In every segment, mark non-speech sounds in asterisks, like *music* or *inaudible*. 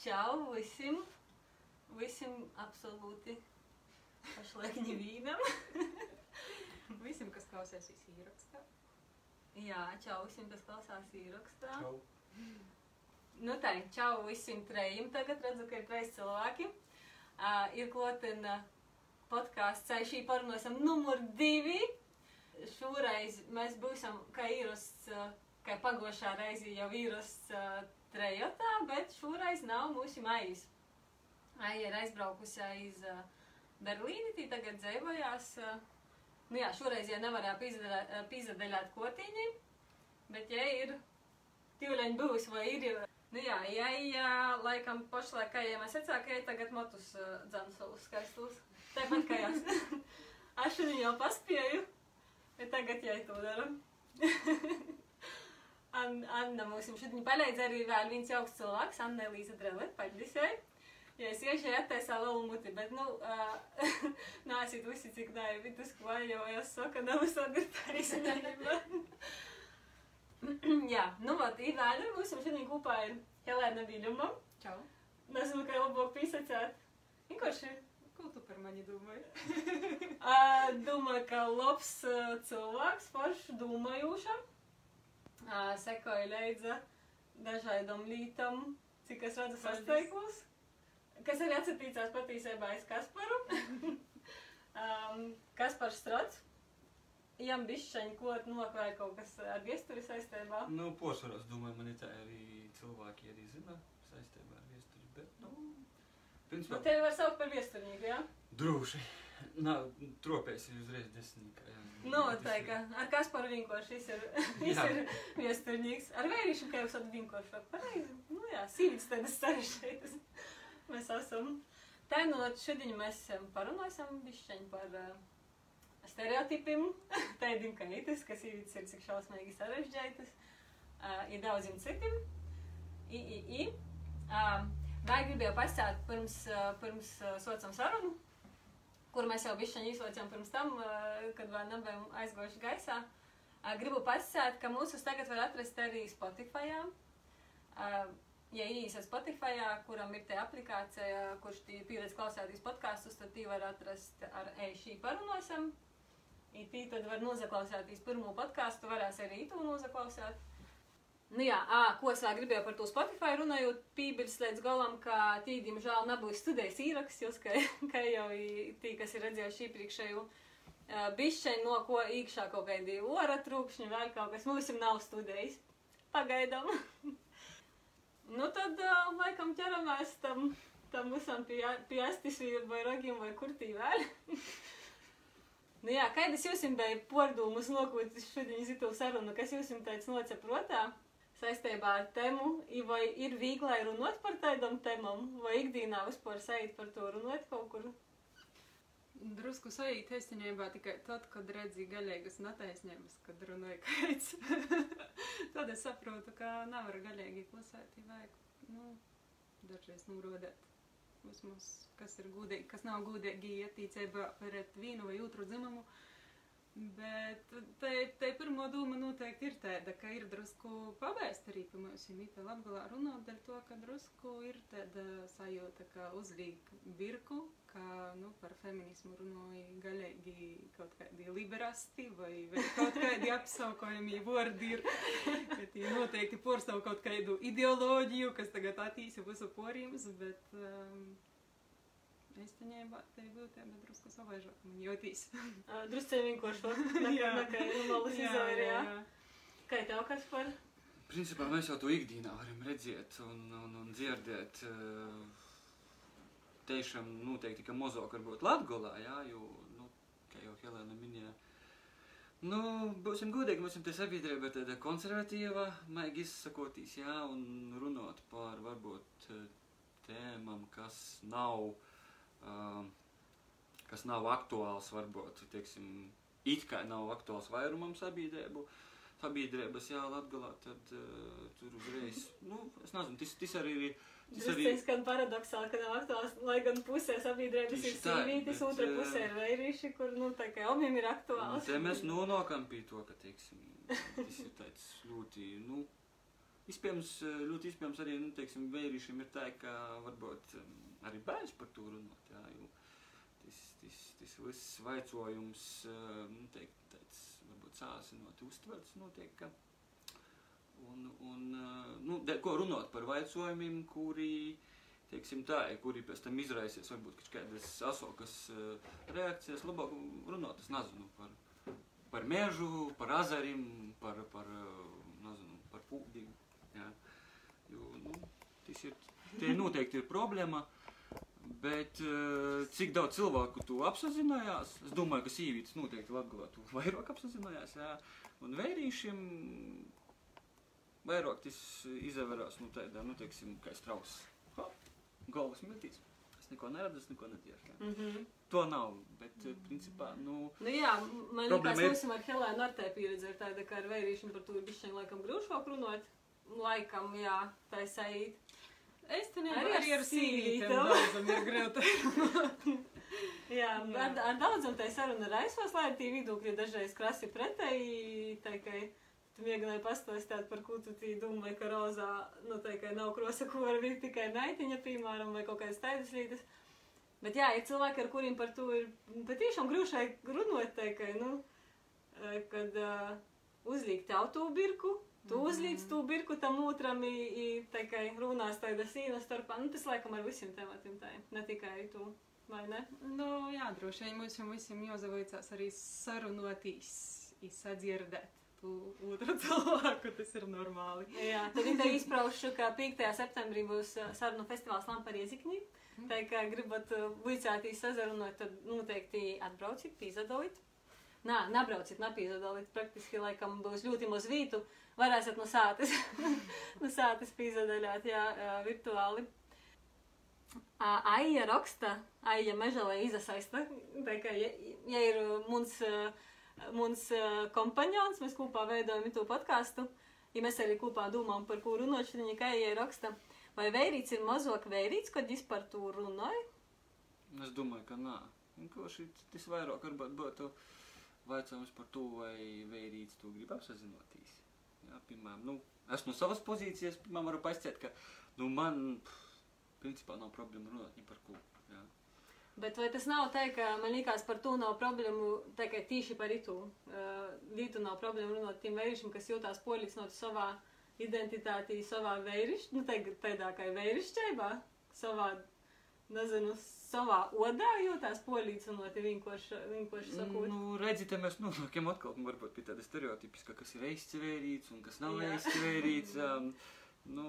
Čau visiem! Visiem absolūti pašlaik nevīnam. *laughs* Visiem, kas klausēsīs īrakstā. Jā, čau visiem, kas klausās īrakstā. Čau. Nu tā, čau visiem trejiem. Tagad redzu, ka ir trejas cilvēki. Uh, ir klotena podkāsts Ceļšī parunāsim numur divi. Šoreiz mēs būsim, kā īrasts, kā pagošā reizi jau īrasts uh, trejotā, bet šoreiz nav mūsu maijas. Aija ir aizbraukusi aiz uh, Berlīni, tī tagad dzīvojās. Uh, nu jā, šoreiz ja nevarēja pīzadeļāt kotīņi, bet ja ir tīvleņi būs vai ir jau. Nu jā, ja, ja laikam pašlaik, kā jau mēs secām, ka ir tagad motus uh, dzansolus skaistus. Tāpat kā jās. *laughs* Aš viņu jau paspēju, bet tagad jau to daru. *laughs* An, Anna mums šodien palīdz arī vēl viens jauks cilvēks, Anna Elīza Drele, paģisēja. Ja es iešu attaisā lielu muti, bet, nu, uh, *laughs* nāsit visi, cik ko jau es saku, nav visādi ir taisnība. *laughs* Jā, nu, vat, ir vēl ar mums šodien kopā ir Helēna Viļuma. Čau! Nezinu, kā labāk pisacēt. Vienkārši Ko tu par mani domāji? *laughs* uh, domāju, ka labs uh, cilvēks, forši domājuša. Sekoja leidza dažādām lītām, cik es redzu Paldies. sasteiglos. Kas arī atsatīcās patīsībā aiz Kasparu. *laughs* um, Kaspars Strots. Jām bišķaņi, ko noklāja kaut kas ar viesturi saistībā. Nu, posvaros, domāju, man ir tā arī cilvēki arī zina saistībā ar viesturi, bet, nu, Nu, principā, tevi var saukt par viesturnieku, jā? droši. Nav, tropēs ir uzreiz desmitniekā, jā. Nu, tā kā ar Kasparu vienkārši šis ir, Jā. *laughs* ir viesturnieks. Ar vērīšu, kā jūs esat vienkārši vēl pareizi. Nu jā, sīvītas tādas sarežģītas. Mēs esam. Tā nu, šodien mēs parunāsim bišķiņ par uh, stereotipiem, *laughs* tādiem kā itis, kas īvītas ir cik šausmīgi sarežģītas. Uh, ir daudziem citiem. I, i, i. Um, Vai gribēju pastāstīt pirms, uh, pirms uh, sociām sarunu, kur mēs jau bišķiņi izlaičām pirms tam, uh, kad vēl nebijām aizgojuši gaisā. Uh, Gribu pastāstīt, ka mūsus tagad var atrast arī Spotify. Uh, Ja ienīsiet Spotify, kuram ir tā aplikācija, kurš pieredz klausēties podkāstus, tad tī var atrast ar e-šī parunāsim. Tī tad var nozaklausēties pirmo podkāstu, varēs arī to nozaklausēt. Nu jā, ā, ko es vēl gribēju par to Spotify runājot, pībirs līdz galam, ka tī, diemžēl, nebūs studijas īraksts, jūs, ka, *laughs* ka jau tī, kas ir redzējuši iepriekšēju uh, bišķeņu, no ko īkšā kaut kādi ora trūkšņi, vēl kaut kas, mums nav studijas. Pagaidām. *laughs* nu tad, uh, laikam, ķeramies tam, tam visam pie, pie astis vai ragiem vai kur tī vēl. *laughs* Nu jā, kādas jums bija pārdomas nokūtis šodien zitu sarunu, kas jums tāds noceprotā saistībā ar tēmu, vai ir vieglai runāt par tādam tēmam, vai ikdienā vispār sajūt par to runāt kaut kur? Drusku sajūt īstenībā tikai tad, kad redzi gaļīgas netaisnības, kad runāja kaits. *laughs* tad es saprotu, ka nevar gaļīgi klusēt, vajag, nu, dažreiz nurodēt. Vismaz, kas ir gudīgi, kas nav gudīgi ietīcībā pret vienu vai otru dzimumu. Bet te, pirmo doma noteikti ir tāda, ka ir drusku pavēst arī, ir mīta latgalā runāt, dēļ to, ka drusku ir tāda sajūta, ka uzlīk birku, ka, nu, par feminismu runāja gaļīgi kaut kādi liberasti vai, vai kaut kādi *laughs* apsaukojami vārdi ir, ka tie noteikti porstav kaut kādu ideoloģiju, kas tagad attīsa visu porīmus, bet um, īstenībā te būtībā drusku savaižāk man jūtīs. Drusceļ vienkārši var, nekā, Jā. nekā normālas izvairījā. Kā tev kas par? Principā mēs jau to ikdienā varam redzēt un, un, un dzirdēt. Tiešām noteikti, ka mazāk varbūt Latgolā, jā, jo, nu, kā jau Helēna minēja, nu, būsim godīgi, mums ir tā sabiedrība ir tāda konservatīva, maigi izsakoties, jā, un runāt par varbūt tēmām, kas nav, kas nav aktuāls, varbūt, teiksim, it kā nav aktuāls vairumam sabiedrību, sabiedrības, jā, Latgalā, tad uh, tur uzreiz, *laughs* nu, es nezinu, tas, tas arī ir, tas arī, Drusceļ skan paradoxāli, ka nav aktuāls, lai gan pusē sabiedrības ir sīvītis, otra pusē ir vērīši, kur, nu, tā kā omiem ir aktuāls. te mēs nonākam pie to, ka, teiksim, tas ir tāds ļoti, nu, Iespējams, eh, ļoti iespējams arī, nu, teiksim, vērīšiem ir tā, ka varbūt um, arī bērns par to runāt, jā, jo tas, tas, tas viss vaicojums, nu, teikt, tāds, varbūt sāsinot uztverts notiek, ka, un, un nu, de, ko runāt par vaicojumiem, kuri, teiksim tā, kuri pēc tam izraisies varbūt kādas asokas reakcijas, labāk runāt, es nezinu, par, par mežu, par azarim, par, par, nezinu, par pūdīgu, jā, jo, nu, tas ir, tie noteikti ir problēma, Bet uh, cik daudz cilvēku to apzinājās? Es domāju, ka sīvītis noteikti Latvijā to *laughs* vairāk apzinājās. Jā. Un vērīšiem vairāk tas izvērās nu, tādā, nu, teiksim, kā strauss. Galvas metīs. Es neko neredzu, es neko netiešu. Mm -hmm. To nav, bet uh, principā, nu. Nu jā, man liekas, ir- mums ar Helēnu ar te pieredze ir tāda, ka ar vērīšanu par to ir bišķiņ laikam grūšāk runāt. Laikam, jā, tā ir saīt. Es te nevaru ar arī ar sīvītēm. daudzam ir grūti. *laughs* Jā, Jā. ar, ar daudzam tai saruna raisās, lai tī vidūkļi dažreiz krasi pretēji, tā kā tu mēģināji pastāstīt par ko tu domāji, ka rozā, nu tā kā nav krosa, ko var ir tikai naitiņa, piemēram, vai kaut kādas tādas lietas. Bet jā, ir cilvēki, ar kuriem par to ir patiešām grūšai runot, tā kā, nu, eh, kad uh, uzlikt autobirku, tu Mhm. uzlīdz to birku tam otram, i, i kā runās tāda sīna starpā, nu tas laikam ar visiem tematiem tā, ir, ne tikai tu, vai ne? Nu, jā, droši vien mums visiem jāzavaicās arī sarunotīs, sadzirdēt tu otru *laughs* cilvēku, tas ir normāli. Jā, tad ir izpraušu, ka 5. septembrī būs uh, sarunu festivāls Lampa Riezikņī. Tā kā gribat vicētīs sazarunot, tad noteikti atbrauciet, pīzadoliet. Nā, nebrauciet, nepīzadoliet. Praktiski laikam būs ļoti maz vītu. Varēsiet no sātes, *laughs* no sātes pīzadaļāt, jā, virtuāli. Aija raksta, Aija mežalē izasaista. Tā kā, ja, ja ir mums, mums kompanjons, mēs kopā veidojam to podkāstu, ja mēs arī kopā domājam, par ko runāt, viņa kā Aija raksta, vai vērīts ir mazāk vērīts, kad viņš par to runāja? Es domāju, ka nē. Vienkārši tas vairāk varbūt būtu vaicājums par to, vai vērīts to grib apzināties. Jā, piemēram, nu, es no savas pozīcijas, piemēram, varu pasciet, ka, nu, man, pff, principā nav problēma runāt ni par ko. Jā. Bet vai tas nav tā, ka man liekas, par to nav problēmu tikai tīši par itu? Uh, Lītu nav problēmu runāt tiem vīriešiem, kas jūtās policināti savā identitātī, savā vīrišķī, nu, tā- tādā kā vīrišķībā, savā, nezinu, savā odā jūtās policināti vienkārši, vienkārši sakot. Nu, redzi, te mēs nonākam atkal, nu, varbūt pie tāda stereotipiska, kas ir eists vērīts un kas nav Jā. eists vērīts. Um, nu,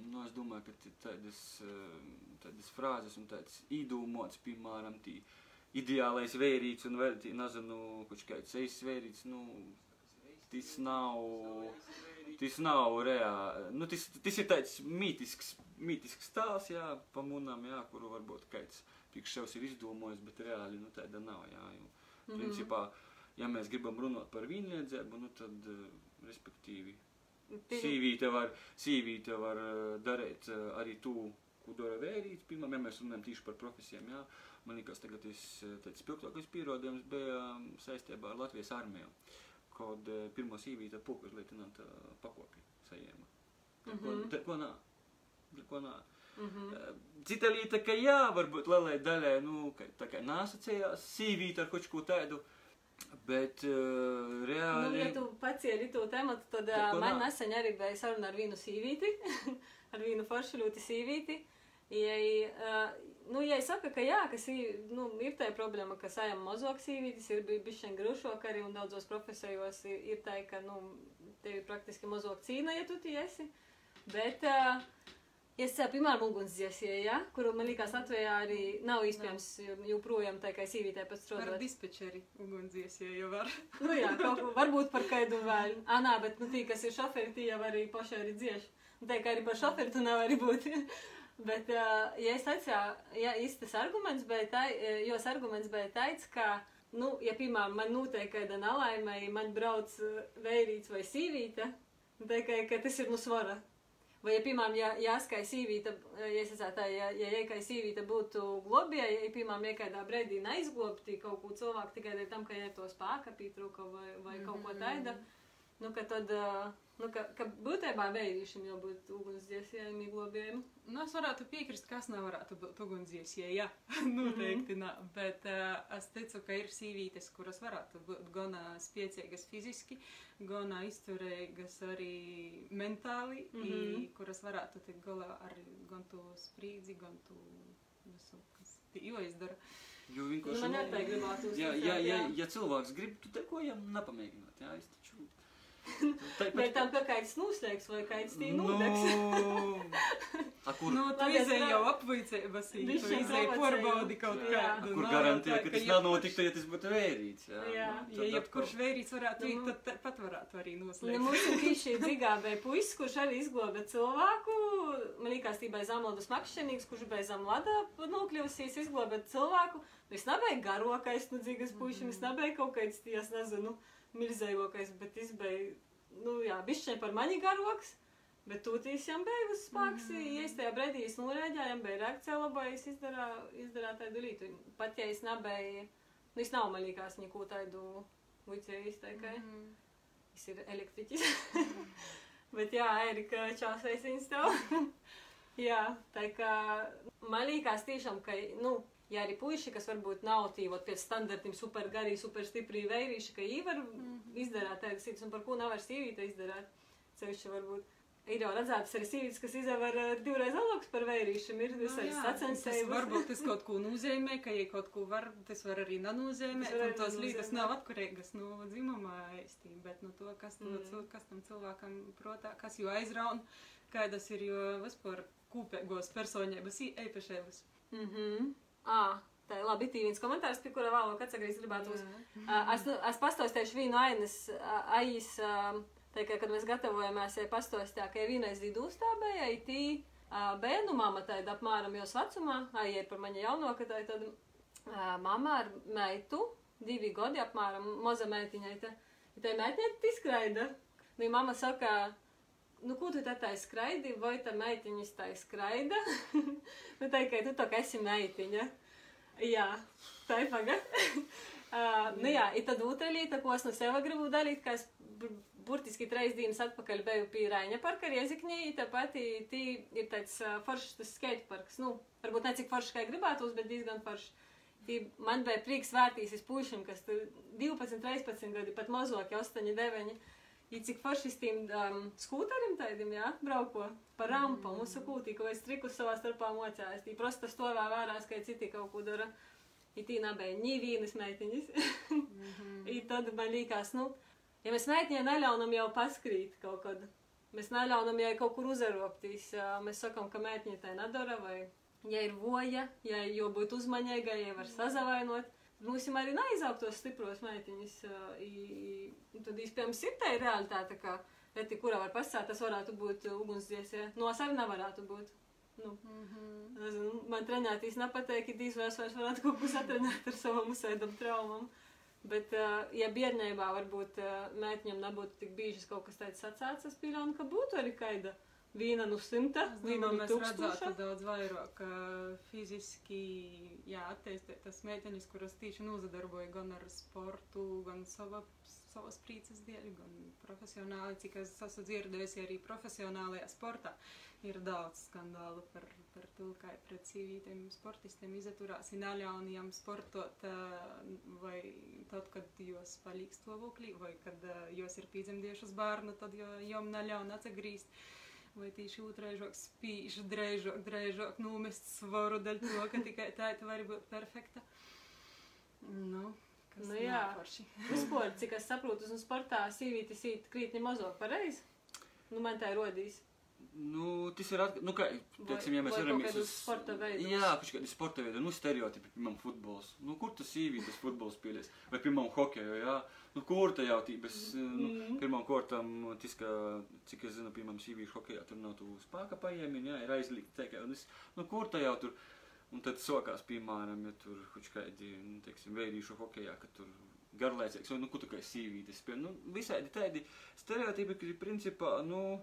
nu, es domāju, ka tādas, um, tādas frāzes un tāds īdūmots, piemēram, tī ideālais vērīts un vēl tī, nezinu, kaut kāds eists vērīts, nu, tas nav, tas nav reāli. Nu, tas ir tāds mītisks, mītisks stāsts, jā, pa munām, jā, kuru varbūt kāds priekš sevis ir izdomājis, bet reāli, nu, tāda nav, jā, jo, Mhm. principā, ja mēs gribam runāt par vienlīdzību, nu, tad, eh, respektīvi, Sīvīte var, sīvīte var eh, darīt eh, arī to, ko dara vērīts. Piemēram, ja mēs runājam tieši par profesijām, jā, man liekas, tagad eh, tāds spilgtākais pierādījums bija mm, saistībā ar Latvijas armiju, kad pirmo sīvīte pulkas sajēma. Tad ko- Mhm. Tad ko nā? Tad ko nā? Mhm. Eh, Cita lieta, ka jā, varbūt lielai daļai, nu, tā kā nāsacījās sīvīt ar kaut ko tādu, bet uh, Nu, reāli... ja tu pacieri to tematu, tad uh, man nesen arī bija saruna ar vienu sīvīti, *laughs* ar vienu foršu ļoti sīvīti. Ja, uh, nu, ja es saku, ka jā, ka sī, nu, ir tā problēma, ka sajam mazāk sīvītis, ir bij- bišķiņ grušāk arī un daudzos profesijos ir, ir tā, ka, nu, tev ir praktiski mazāk cīna, ja tu tie esi. Bet, uh, es, piemēram, ugunsdziesēju, ja, kuru man liekas Latvijā arī nav iespējams joprojām tā kā sīvītē pēc strādāt. dispečeri ugunsdziesie jau var. Nu jā, kaut ko, varbūt par kādu vēl. Ah, nā, bet nu, tī, kas ir šoferi, tie jau arī paši arī dzieši. Nu, tā kā arī par šoferi tu nevari būt. bet, uh, ja es teicu, ja īstas arguments bija tā, jos arguments bija tāds, ka, nu, ja, piemēram, man notiek kāda nelaime, man brauc uh, vērīts vai sīvīte, tā kā, ka tas ir nu svara. Vai, ja, piemēram, ja, ja es kā sīvīte, ja es tā, ja, ja, ja kā sīvīte būtu globija, ja, piemēram, ja kādā brīdī neizglobti kaut ko cilvēku tikai dēļ tam, ka ja to spēka pietrūka vai, vai kaut ko tāda, Nu, ka tad, nu, ka, ka būtībā vērīšiem jau būtu ugunsdziesējiem, globējiem. Nu, es varētu piekrist, kas nevarētu būt ugunsdzēsēji. Jā, *laughs* noteikti nē. Bet uh, es ticu, ka ir sīvītes, kuras varētu būt gan ā, spēcīgas fiziski, gan ā, izturīgas arī mentāli, mm Mhm. -hmm. kuras varētu tikt galā ar gan to sprīdzi, gan to visu, kas jāizdara. Jo Nu, vienkārši. man arī gribētu Ja, uzticēt, ja, ja, jā. ja cilvēks grib, tu te ko jām nepamēģināt, jā, es taču. Bet tam kā kāds noslēgs vai kāds tī nodegs. Nu, *laughs* a, kur, Nu, tu izēji jau apvicējas, tu izēji porbaudi kaut kādu. kur nu, garantē, ka tas jebkurš- nenotiktu, ja tas būtu vērīts, jā. Jā. Nu, Ja jebkurš vērīts varētu Nu, iet, tad pat varētu arī Nu, noslēgt. mums ir bijis šī dzigābē puisis, kurš arī izglāba cilvēku. Man liekas, tī bez amlodas makšķenīgs, kurš bez amlada nokļūsīs izglāba cilvēku. Es nebēju garokais, nu dzigas puišiem, es nebēju kaut kāds, es nezinu, mirzējokais, bet izbēju, nu jā, bišķiņ par mani garoks. Bet tūtīs bija uz spēks, mm. ja es tajā brīdī es norēģēju, bija reakcija labā, es izdarā, izdarā tādu lītu. Pat ja es nebēju, nu es nav man liekas neko tādu vicēju izteikai. Mhm. Tas ir elektriķis. *laughs* Bet jā, Erika, čāsais viņas *laughs* tev. jā, tā kā man liekas tiešām, ka, nu, ja arī puiši, kas varbūt nav tīvot pēc standartiem super garī, super stipri vērīši, ka viņi var izdarāt tādas lietas, un par ko nav ar sīvīti izdarāt. Cevišķi varbūt. Ir jau redzēts arī sīvītas, kas izavar uh, divreiz alāks par vērīšiem. Ir Nu jā, sacensības. Tas varbūt tas kaut ko nozīmē, ka, ja kaut ko var, tas var arī arī Un tos lietas nav atkarīgas no dzimuma īstenībā, bet no to, kas, Mm. mm. kas tam cilvēkam protā, kas jau aizraun, kādas ir jo vispār kūpēgos personības īpašības. Mhm. Ā, tā ir labi. Tī viens komentārs, pie kura vēlāk atsagriezt gribētu uz. Es, nu- es pastāstīšu vienu ainas, aiz, tā kā, kad mēs gatavojamies, ja pastāstīju, ka vienreiz dūstābēja, ja tī bērnu mama tāda apmēram jos vecumā, aiziet par mani jaunāku, tā tad ā, mama ar meitu, divi gadi apmēram, maza meitiņai, tā, tā meitiņai izskraida. Nu, mama saka, nu, ko tu tā tā skraidi, vai tā meitiņas tā skraida? *laughs* nu, tā kā tu tā kā esi meitiņa. Jā, tā ir paga. uh, *laughs* nu jā, ir tad otra lieta, ko es no sev gribu dalīt, ka es bur- burtiski treis dienas atpakaļ biju pie Raina parka Riezikņī, tāpat tī ir tāds uh, foršs tas skate parks. Nu, varbūt ne cik foršs, kā gribētos, bet diezgan foršs. Tī man bija prieks vērtīsies puišiem, kas tur 12, 13 gadi, pat mazāki, 8, 9. I cik forši s tiem um, skūterim tādiem, jā, brauko pa rampam, mm. uzsakūtī, ko es trikus savā starpā mocājos. Tī prosta stovā vērās, ka citi kaut ko dara. I tī nabēja ņīvīnas meitiņas. *laughs* I tad man liekas, nu, ja mēs meitiņai neļaunam jau paskrīt kaut kad, mēs neļaunam jau kaut kur uzaroptīs, ā, mēs sakam, ka meitiņa tā nedara, vai ja ir voja, ja jau būt uzmaņīga, ja var sazavainot, tad jau arī neizaugt tos stipros un tad īstenībā ir tā realitāte, ka reti, kura var pasāt, tas varētu būt ugunsdziesē, no es arī nevarētu būt. Nu, Nezinu, man trenētīs nepateik, ka dīzvēs vairs varētu kaut ko satrenēt ar savam uzsēdam traumam. Bet, ja bērnībā varbūt mētiņam nebūtu tik biežas kaut kas tāds sacēts, es pieļauju, ka būtu arī kaida viena no simta, Es viena no mēs tūkstoša. daudz vairāk uh, fiziski, attīstītas meitenes, kuras tieši nozadarboja gan ar sportu, gan sava, savas prīces dēļ, gan profesionāli, cik es esmu dzirdējusi arī profesionālajā sportā. Ir daudz skandālu par, par to, kā pret sīvītiem sportistiem izturās, neļaunajiem sportot, uh, vai tad, kad jos paliek stāvoklī, vai kad uh, jos ir piedzemdējušas bērnu, tad jo, jom neļaun atgriezt. Vai tieši otraižāk spīž, drežāk, drežāk numest svaru daļu to, ka tikai tā tā var būt perfekta. Nu, kas Nu jā. nav forši. Vispār, cik es saprotu, uz sportā sīvītis īt krītni mazāk pareizi. Nu, man tā ir rodījis. Nu, tas ir atkarīgs. Nu, kā, teiksim, ja mēs vai varam kaut kādus sporta veidus. Jā, kaut kādi sporta veidi, nu, stereotipi, piemēram, futbols. Nu, kur tas īvītas futbols spēlēs? Vai, piemēram, hokeju, jā? Nu, kur tā jautības? Nu, Mhm. pirmām kārtām, cik es zinu, piemēram, sīvīšu hokejā, tur nav tu spēka paņēmieni, jā, ir aizliegt teikai, un es, nu, kur tā jau tur, un tad sokās, piemēram, ja tur, kādi, nu, teiksim, veidīšu hokejā, ka tur garlaicīgs, vai, nu, kur tu kā sīvītas spēlē, nu, visādi tādi stereotipi, kas ir principā, nu,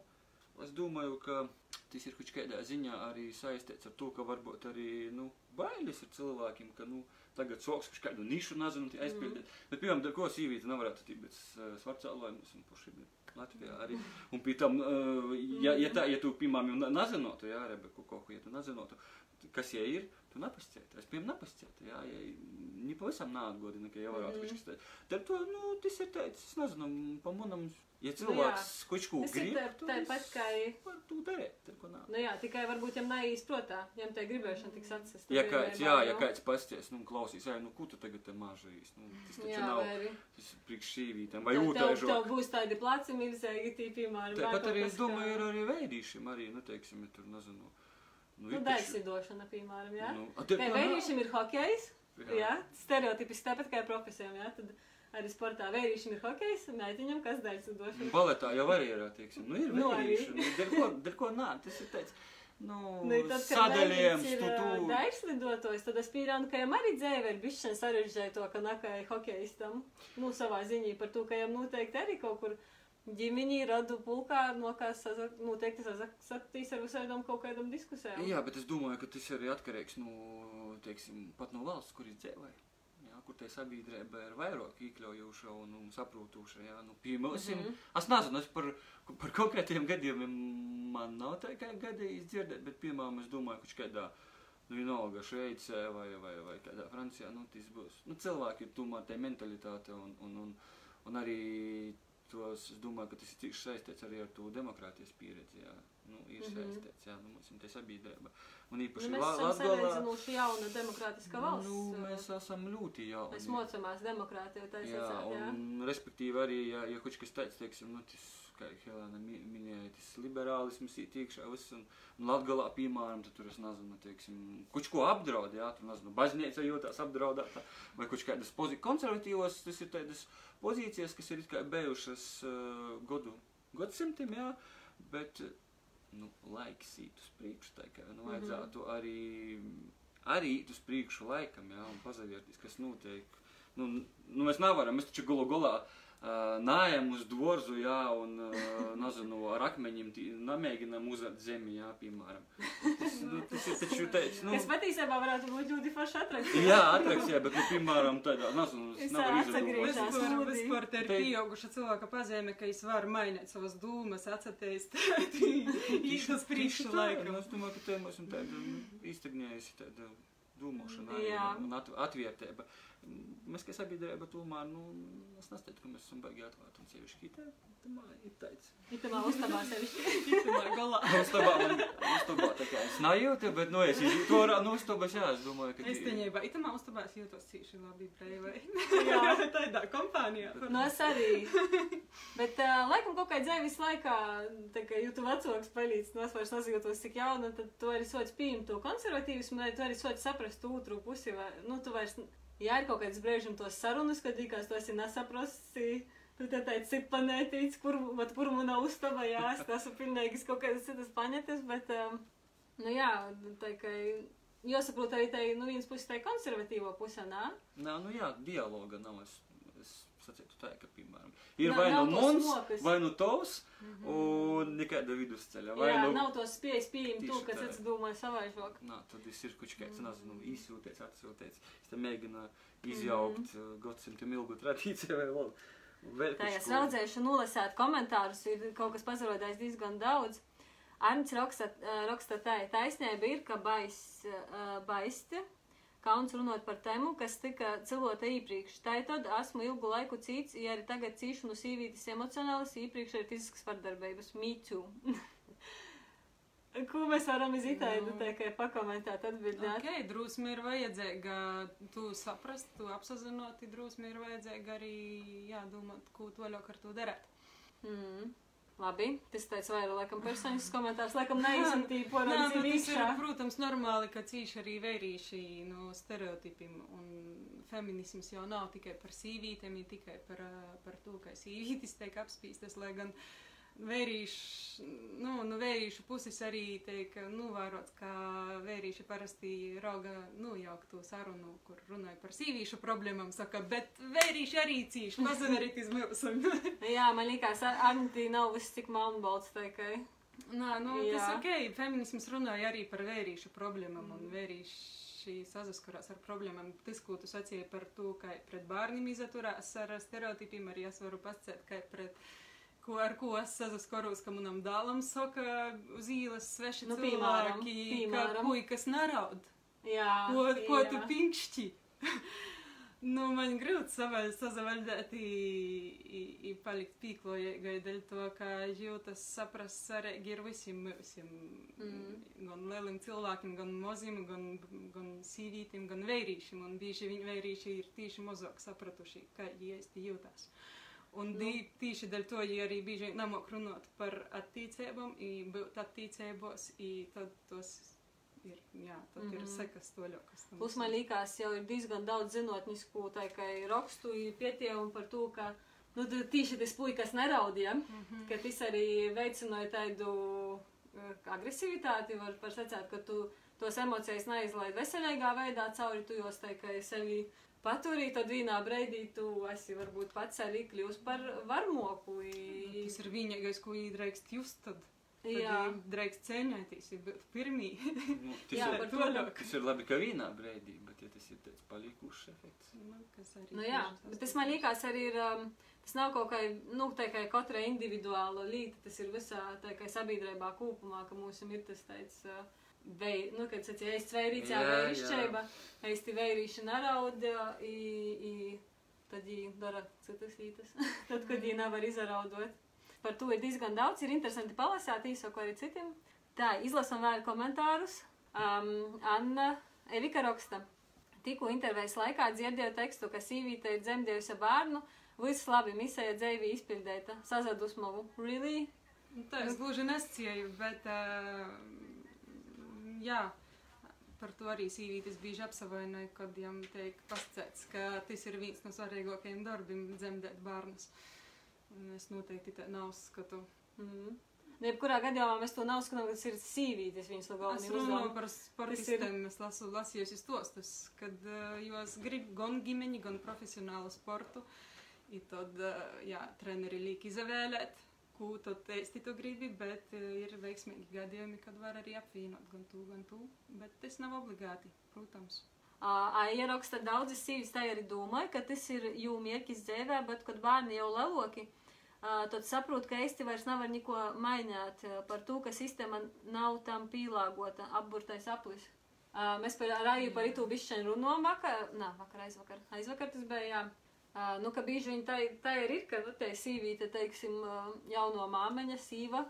Es domāju, ka tas ir kādā ziņā arī saistīts ar to, ka varbūt arī nu, bailes ir cilvēkiem, ka nu, tagad soks kaut kādu nišu nezinu, aizpildīt. Mm. Bet, piemēram, ko sīvīti nevarētu būt bez uh, svarcālojumus un puši Latvijā arī. Un pie tam, uh, ja, ja, tā, ja tu, piemēram, nezinotu, jā, Rebeku kaut ko, ja tu nezinotu, kas jie ir, tu nepascieti. Es, piemēram, nepascieti, jā, ja, ni pavisam neatgodina, ka jau varētu mm. kaut kas tāds. Tad to, nu, tas ir es nezinu, pa manam Ja cilvēks nu, kaut ko grib, tad tāpat kā var to darīt. Ko nav. Nu jā, tikai varbūt viņam neizprotā, viņam tā gribēšana tiks atsist. Ja kāds, jā, ja kāds pasties, nu, klausīs, jā, nu, ko tu tagad te mažīs, nu, tas taču jā, nav, arī. tas ir priekš šīvītēm, vai ūtēžok. Tev būs tādi placi milzēgi, tī, piemēram. Tāpat arī, es domāju, ir arī veidīšiem arī, nu, teiksim, ja tur, nezinu. Nu, nu daļsidošana, piemēram, jā. Nu, Vai veidīšiem ir hokejs, jā, stereotipiski tāpat kā profesijām, jā, tad arī sportā. Vērīšiem ir hokejs, meitiņam kas daļas došana. Baletā jau arī ir, teiksim, nu ir vērīšana. Nu, dar ko, dar ko nā, tas ir teicis. Nu, nu, tad, sadaļiem, stutūru. Daļslidotojs, tad es pīrānu, ka jām arī dzēve ir bišķiņ sarežģēja to, ka nakai hokejistam, nu, savā ziņī par to, ka jām noteikti arī kaut kur ģimeni radu pulkā, no kā sazak, noteikti sasaktīs ar visādām kaut kādām diskusijām. Jā, bet es domāju, ka tas arī atkarīgs, nu, teiksim, pat no valsts, kur ir dzēvēja kur tai sabiedrība ir vairāk iekļaujoša un, un saprotoša. Jā, nu, piemēram, mm -hmm. es nezinu, es par, par konkrētiem gadījumiem man nav tā kā gadījis dzirdēt, bet, piemēram, es domāju, ka kādā, nu, vienalga Šveicē vai, vai, vai kādā Francijā, nu, tas būs, nu, cilvēki ir tomēr tā mentalitāte un, un, un, un arī tos, es domāju, ka tas ir tieši saistīts arī ar to demokrātijas pieredzi, jā, nu, ir saistīts, jā, nu, mums tā sabiedrība. Un īpaši nu, mēs esam salīdzinoši jauna demokrātiska valsts. Nu, mēs esam ļoti jauni. Mēs mocamās demokrātiju, tā jā, sacāt, jā. Un, respektīvi arī, ja, ja kaut kas tāds, teiksim, nu, tas, kā Helēna minēja, tas liberālisms ir iekšā viss, un, un Latgalā, piemēram, tad tur, es nezinu, teiksim, kaut ko apdraud, jā, tur, nezinu, baznīca jūtās apdraudētā, vai kaut kādas pozīcijas, konservatīvos, tas ir tādas pozīcijas, kas ir kā bijušas uh, godu, gadsimtiem, jā, bet, nu, laiks iet uz priekšu, tā kā nu, vajadzētu mm -hmm. arī, arī iet uz priekšu laikam, jā, un pazavērties, kas notiek. Nu, nu, mēs nevaram, mēs taču gulu galā nājam uz dvorzu, jā, un, nezinu, ar akmeņiem nemēģinām uzvert zemi, jā, piemēram. Tas, nu, tas ir taču teicis, nu... Es patiesībā varētu būt ļoti forši atrakcija. Jā, atrakcija, bet, nu, piemēram, tādā, nezinu, es nevaru izdarīt. Vispār te ir pieauguša cilvēka pazīme, ka es varu mainīt savas dūmas, atsatīst *laughs* īstas priekšu laikam. Es domāju, ka te mums ir tāda īstagnējusi tāda dūmošana un atvērtība. Mēs, kā sabiedrība, tomēr, nu, es nesteiktu, ka mēs esam baigi atklāti un sevišķi kitē. Tamā ir tāds. Itamā uztabā sevišķi. Itamā galā. Uztabā, man, uztabā tā kā es najūtu, bet, nu, es to rā, nu, uztabas, jā, es domāju, ka... Es teņībā, itamā uztabā es jūtos cīši labi brīvai. jā, tādā kompānijā. Nu, es arī. Bet, uh, laikam, kaut kā dzēvis laikā, tā kā jūtu vecāks palīdz, nu, es vairs nezajūtos cik jauna, tad tu arī sots pieņemt to konservatīvismu, vai tu arī sots saprast otru pusi, vai, nu, tu vairs ja ir kaut kāds brīžam tos sarunas, kad likās, tu esi nesaprasti, te teici, cik planētīts, kur, vat, kur mana uztaba, jā, es esmu pilnīgi kaut kādas citas planetas, bet, um, nu jā, tā kā, jāsaprot arī tai, nu, viens puses tai konservatīvo pusē, nā? Nā, nu jā, dialoga nav, es, es sacītu tā, ka, piemēram, ir vai nu mums, smokas. vai nu tos, mm -hmm. un nekāda vidusceļa. Vai Jā, nu... nav tos spējas pieņemt to, ka cits domāja savaižok. Nā, tad es ir kaut kāds, -hmm. nezinu, izsūties, atsūties. Es te mēģinu izjaukt mm -hmm. gadsimtiem ilgu tradīciju vai vēl. vēl tā, ja es raudzēšu nolasēt komentārus, ir kaut kas pazarodējis diezgan daudz. Arnts raksta, raksta tā, taisnība ir, ka bais, baisti kauns runāt par tēmu, kas tika cilvēta iepriekš. Tā ir tad esmu ilgu laiku cīts, ja arī tagad cīšu no sīvītas emocionālas, iepriekš arī fiziskas vardarbības. Mīcu. *laughs* Ko mēs varam izitēt, nu, kā pakomentēt, atbildēt? Ok, drusmi ir vajadzīga, tu saprast, tu apsazinoti, drusmi ir vajadzīga arī jādomāt, ko toļāk ar to darēt. Mm. Labi, tas tāds vairāk, laikam, personisks komentārs, laikam, neizsūtīja pornogrāfiju. Nē, nu, tas ir, protams, normāli, ka cīši arī vērīši no stereotipiem, un feminisms jau nav tikai par sīvītēm, tikai par, par to, ka sīvītis tiek apspīstas, lai gan. Uh, vērīšu, nu, nu, vērīšu puses arī tiek novērots, ka vērīši parasti rauga nojaukt to sarunu, kur runāja par sīvīšu problēmām, saka, bet vērīši arī cīši, mazaveriet iz mūsu. *laughs* Jā, man likās, Anti nav viss tik melnbalts, tā kā. Nā, nu, Jā. tas ok. Feminisms runāja arī par vērīšu problēmām, mm. un vērīši saskarās ar problēmām. Tas, ko tu sacīji par to, ka pret bērniem izturās ar stereotipiem, arī es varu pasakāt, ka pret. Ko, ar ko es saskaros, ka manam dēlam saka uz ielas sveši Nu, cilvēki, piemēram. ka puikas neraud. Jā, Ko, ko tu jā. pinkšķi? *laughs* nu, man grūti savai sazavaldēt, i palikt pīklojīgai dēļ to, ka jūtas saprast svarīgi ir visiem mūsim. Mm. Gan lieliem cilvēkiem, gan maziem, gan, gan sīvītiem, gan vērīšiem. Un bieži viņi vērīši ir tieši mazāk sapratuši, kā īsti jūtas. Un Nu. tieši dēļ to, ja arī bieži nemok runāt par attīcībām, i būt attīcībos, tad tos ir, jā, tad mm -hmm. ir Mhm. sekas toļokas. Plus man liekas, jau ir diezgan daudz zinātnisku rakstu pētījumu par to, ka nu, tieši tas puikas neraudīja, Mhm. ka tas arī veicināja tādu eh, agresivitāti, var, var sacīt, ka tu tos emocijas neizlaid veselīgā veidā cauri, tu jos tā kā sevi paturī, tad vienā brīdī tu esi varbūt pats arī kļūst par varmoku. i- Tas ir vienīgais, ko īdreikst just tad. Tad Jā. drīkst cēņēties, ir pirmī. Nu, *laughs* tas, Jā, ir, to- tas ir labi, ka vienā brīdī, bet ja tas ir tāds palikušs efekts. Nu, kas arī Nu, jā, bet tas man liekas arī ir, um, tas nav kaut kā, nu, tā kā katra individuāla līta, tas ir visā, tā kā sabiedrībā kopumā, ka mums ir tas tāds, uh, vei, nu, kad sacīja, es tvērīts, jā, Jā, vērišķēba, es ti vēriši narauda, i, i, tad viņi dara citas lītas, *laughs* tad, kad viņi nevar izaraudot. Par to ir diezgan daudz, ir interesanti palasīt īsāku arī citiem. Tā, izlasam vēl komentārus. Um, Anna Evika raksta. Tikko intervijas laikā dzirdēju tekstu, ka sīvīte ir dzemdējusi bērnu. Viss labi, misija dzīve izpildīta. Sazadusmovu. Really? Nu, Tā es gluži nescieju, bet uh, jā, par to arī sīvītis bieži apsavainoja, kad jām teik pascēts, ka tas ir viens no svarīgākajiem darbiem dzemdēt bērnus. Un es noteikti tā nav skatu. Mm. Jebkurā gadījumā mēs to nav skatām, ka tas ir sīvītis viņas no Es galvenajiem runāju par sportistiem, es lasu, lasījusi stostus, kad uh, jos grib gan ģimeni, gan profesionālu sportu. I tad, uh, jā, treneri liek izvēlēt, ko tad īsti tu gribi, bet uh, ir veiksmīgi gadījumi, kad var arī apvienot gan to, gan to, bet tas nav obligāti, protams. Ieraksta daudzi sīvis tā arī domāja, ka tas ir jū mierkis dzēvē, bet kad bērni jau leloki, ā, tad saprot, ka īsti vairs nevar neko mainīt ā, par to, ka sistēma nav tam pielāgota apburtais aplis. Ā, Mēs par Rāju par itu bišķiņu runājam vakar, nā, vakar, aizvakar, aizvakar tas bija, jā. Ā, Nu, ka bieži viņi tā, tā ir, ir, ka, nu, te sīvīte, teiksim, jauno māmeņa, sīva,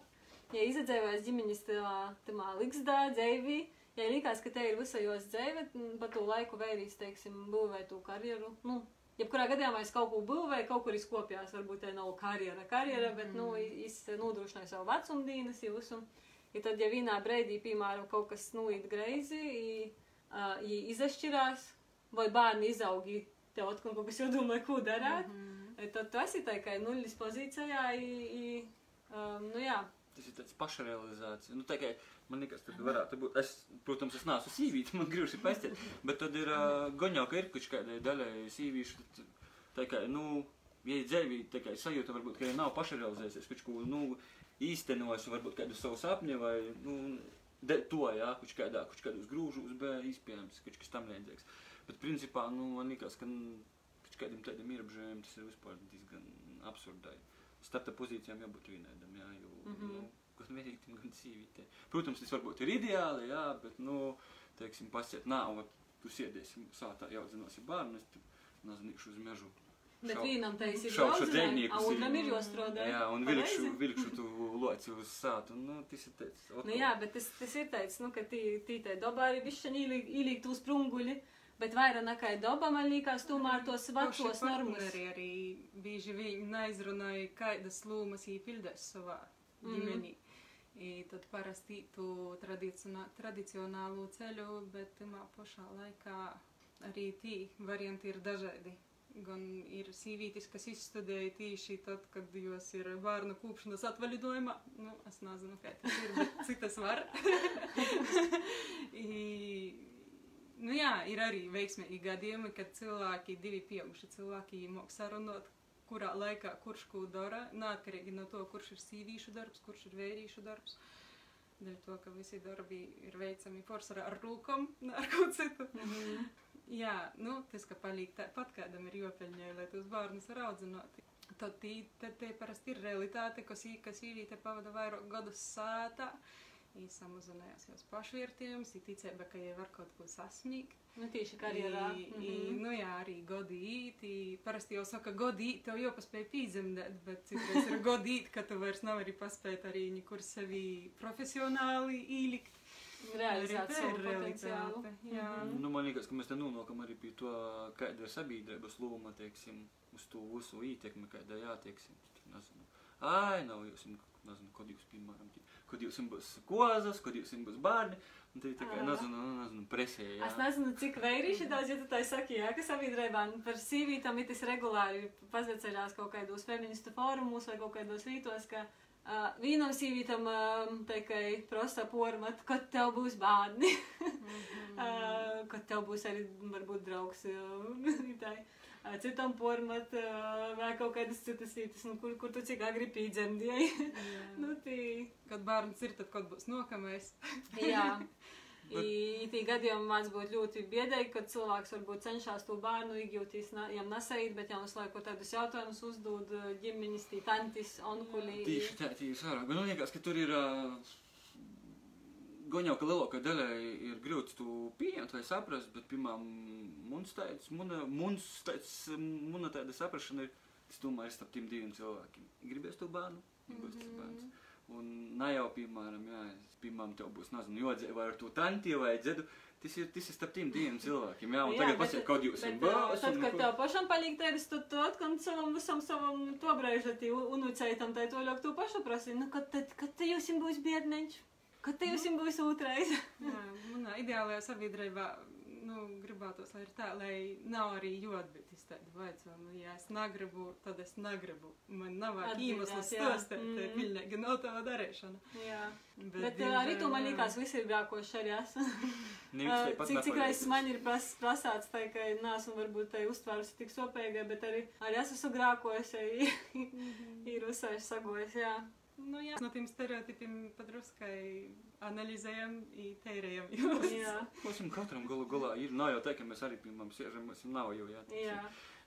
ja izadzēvēs ģimeņas tamā, tamā liksdā, dzēvī, ja likās, ka te ir visajos dzēve, m, pa to laiku vērīs, teiksim, būvē to karjeru, nu, jebkurā gadījumā es kaut ko būvēju, kaut kur izkopjās, varbūt te nav karjera, karjera, bet, nu, es nodrošināju savu vecumdīnas jūs, un, ja tad, ja vienā breidī, piemēram, kaut kas, nu, īt greizi, i, ā, i izašķirās, vai bērni izaugi, tev atkal kaut kas jādomā, ko darāt, mm. tad tu esi tā kā nuļas pozīcijā, i, i, um, nu, jā. Tas ir tāds pašrealizācija. Nu, tā kā man liekas, tad varētu būt. Es, protams, es neesmu sīvīts, man grūti pastāstīt, bet tad ir uh, goņā, ka ir kaut kādai daļai sīvīšu. Tā kā, nu, ja ir dzēvī, tā kā sajūta varbūt, ka ja nav pašrealizējusies, kaut ko, nu, īstenojis, varbūt kādu savu sapni vai, nu, de, to, jā, kaut kādā, kaut kādos grūžos, bet iespējams, kaut kas tam līdzīgs. Bet, principā, nu, man liekas, ka nu, kaut kādiem tādiem ierobežojumiem tas ir vispār diezgan absurdai. Starta pozīcijām jābūt vienādam, jā, jo, mm. -hmm. nu, gan vērīgiem, gan sīvītē. Protams, tas varbūt ir ideāli, jā, bet, nu, teiksim, pasiet, nā, un tu sēdēsi sātā jau zinosi bērnu, es tur naznīkšu uz mežu. Bet Šau- vienam te ir dzēniekus, a otram ir jāstrādā. Jā, un vilkšu, vilkšu *laughs* tu loci uz sātu, un, nu, tas ir teicis. Nu jā, bet tas, tas ir teicis, nu, ka tī, tī te dobā arī bišķiņ ielikt, ielikt uz sprunguļi, bet vairāk nekā doba man liekas tomēr tos vecos normas. partneri arī bieži viņi neizrunāja, kādas lomas viņi pildēs savā Mhm. ģimenī. I tad parasti tu tradicionā- tradicionālo ceļu, bet tamā pašā laikā arī tī varianti ir dažādi. Gan ir sīvītis, kas izstudēja tīši tad, kad jos ir bērnu kūpšanas atvaļinājumā. Nu, es nezinu, kā tas ir, bet cik tas var. *laughs* I, nu jā, ir arī veiksmīgi gadījumi, kad cilvēki, divi pieauguši cilvēki, māks sarunāt, kurā laikā kurš ko dara, neatkarīgi no to, kurš ir sīvīšu darbs, kurš ir vērīšu darbs. Dēļ to, ka visi darbi ir veicami forsarā ar rūkom, *laughs* ne ar kaut citu. Mhm. Jā, nu, tas, ka palīk tāpat kādam ir jopeļņai, lai tos bērnus var audzināt. Tad tī, tad te parasti ir realitāte, ka sī, ka sīvīte pavada vairāk gadus sātā, i samazinājās jos pašvērtījums, i ticēba, ka jai var kaut ko sasniegt. Nu, tieši karjerā. I, i, Mhm. nu jā, arī godi īt, *laughs* i parasti jau saka, godi īt, tev jau paspēja pīzemdēt, bet citreiz ir godi īt, ka tu vairs nav arī paspēt arī nekur sevi profesionāli īlikt. Realizēt savu ir potenciālu. jā. Nu, man liekas, ka mēs te nonākam arī pie to, kāda ir sabiedrības loma, teiksim, uz to visu ietekmi, kāda jātieksim. Nezinu. Ai, nav jūs, nezinu, kad jūs, piemēram, tī- kad jūs būs kozas, kad jūs būs bērni, un ir tā kā, nezinu, nu, nezinu, presē, jā. Es nezinu, cik vērīši daudz, ja tu tā saki, jā, ka sabiedrībā par sīvītām ir tas regulāri pazaceļās kaut kādos feministu fórumos vai kaut kādos rītos, ka uh, vienam sīvītam uh, tikai prosta pormat, kad tev būs bērni, *laughs* uh, kad tev būs arī varbūt draugs. Uh, *laughs* citam pormat uh, vai kaut kādas citas vietas, nu, kur, kur tu cik agri pīdzemdēji. nu, tī. Kad bērns ir, tad kad būs nokamais. Jā. Bet- Mm. I tī gadījumā māc būt ļoti biedēji, kad cilvēks varbūt cenšas to bērnu iegūt, viņam nesait, bet jau uz laiku tādus jautājumus uzdod uh, ģimenes, tī tantis, onkuļi. Tieši tā, tieši vairāk. Man liekas, ka tur ir. Uh, Gan jau, ka lielākā daļa ir grūti to pieņemt vai saprast, bet, piemēram, mums muna tāda saprašana ir, es domāju, starp tiem diviem cilvēkiem. Gribēs to bērnu, nebūs tas bērns. Un ne jau, piemēram, jā, piemēram, tev būs, nezinu, jodzē vai ar to tanti vai dzedu, tas ir, tas ir starp tiem diviem *laughs* cilvēkiem, jā, un Jā, tagad pasiet, kaut jūs uh, bērns. tad, un kad tev pašam paliek tādas, tad tu atkal savam visam savam to braižatī unuceitam, tai to ļauk tu pašu prasīt, nu, kad, tad, kad jūs būs biedneņš, kad te jūs būs otrais. *laughs* Jā, manā ideālajā sabiedrībā nu, gribētos, lai ir tā, lai nav arī jodbitis tādi vaicājumi. Ja es negribu, tad es negribu. Man nav iemesls jā. stostēt, mm. Mm. pilnīgi nav tava darīšana. Jā. Bet, Bet uh, arī tu *laughs* man ir grākoši arī esmu. Cik, cik reizes man ir pras, prasāts, tā, ka neesmu varbūt tai uztvērusi tik sopēgai, bet arī, arī es esmu grākojusi, *laughs* ir uzsājuši sagojis, jā. Nu, jā, no tiem stereotipiem padruskai analizējam, i tērējam. Mums jau katram galu galā ir, nav jau tā, ka mēs arī, piemēram, siežam, mums nav jau, jā. tas jā.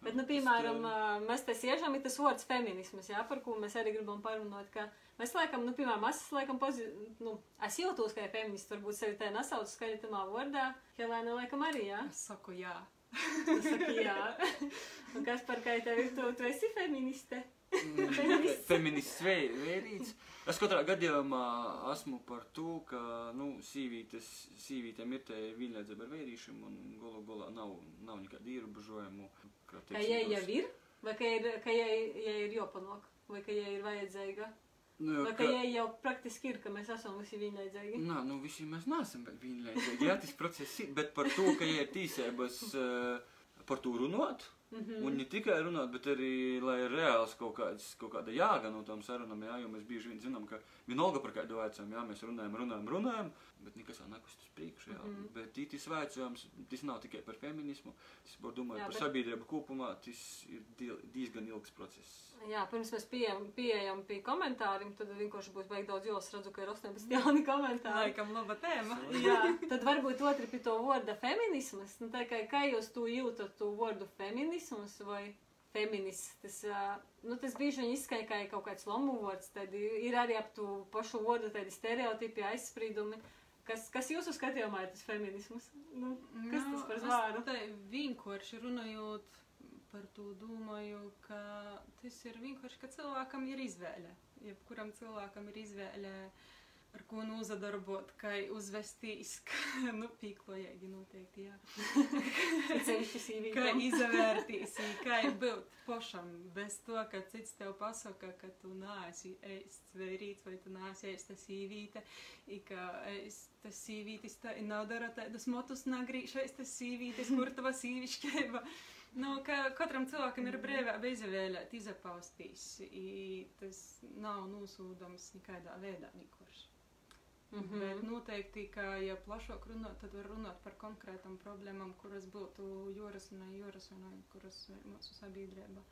Bet, nu, piemēram, uh, mēs te siežam, ir tas vārds feminisms, jā, par ko mēs arī gribam parunāt, ka mēs laikam, nu, piemēram, es laikam pozi... nu, es jūtos, ka ir feminists, varbūt sevi tā nesauc skaļi tamā vārdā, Helēna laikam arī, jā. Es saku, jā. Tu saki, jā. Un kas par kā tev ir, tu, tu esi feministe? Feminists. *laughs* Feminists vē- vērīts. Es katrā gadījumā esmu par to, ka, nu, sīvītes, sīvītēm ir te vienlīdzība ar vērīšiem un golu galā nav, nav nekāda ierobežojumu. Kā, Ka jai jau ir? Vai ka jai, ka jai, jai ir jopanok? Vai ka jai ir vajadzīga? Nu, ka jai jau praktiski ir, ka mēs esam visi vienlīdzīgi? Nā, nu visi mēs neesam vienlīdzīgi. Jā, tas process ir, bet par to, ka ja ir tīsēbas uh, par to runāt, Mhm. un ne tikai runāt, bet arī, lai ir reāls kaut, kāds, kaut kāda jāga no tām sarunām, jā, jo mēs bieži vien zinām, ka vienalga par kādu vecām, jā, mēs runājam, runājam, runājam, bet nekas jau nekust uz priekšu, jā. Mhm. Bet tītis vecājums, tas nav tikai par feminismu, tas var domāt Jā, par bet- sabiedrību kopumā, tas ir die- diezgan ilgs process. Jā, pirms mēs pieejam, pieejam pie komentāriem, tad vienkārši būs beig daudz, jo es redzu, ka ir 18 jauni komentāri. Laikam laba tēma. *laughs* Jā, tad varbūt otri pie to vārda feminismas. Nu, tā kā, kā jūs to jūtat, to vārdu feminisms vai feminists, ā, nu, tas bieži vien izskan kā kaut kāds lomu vārds, tad ir arī ap to pašu vārdu tādi stereotipi, aizspriedumi. Kas, kas jūsu skatījumā ir tas feminisms? Nu, kas tas par zvāru? Tā vienkārši runājot par to domāju, ka tas ir vienkārši, ka cilvēkam ir izvēle. Jebkuram cilvēkam ir izvēle, ar ko nozadarbot, kā uzvestīs, *laughs* ka, nu, pīklojīgi noteikti, jā. Kā izvērtīs, kā būt pašam, bez to, ka cits tev pasaka, ka tu neesi ēsts vērīts vai tu neesi ēsta sīvīte, i ka ēst tas sīvītis tā nav dara tādus motus nagrīšais tas sīvītis, kur tava sīvišķēba. *laughs* Nu, ka katram cilvēkam ir brīvība izvēlēt, izapaustīs, i tas nav nosūdams nekādā veidā vienkārši. Mhm. Bet noteikti, ka, ja plašāk runāt, tad var runāt par konkrētām problēmām, kuras būtu jūras un jūras un kuras mūsu sabiedrība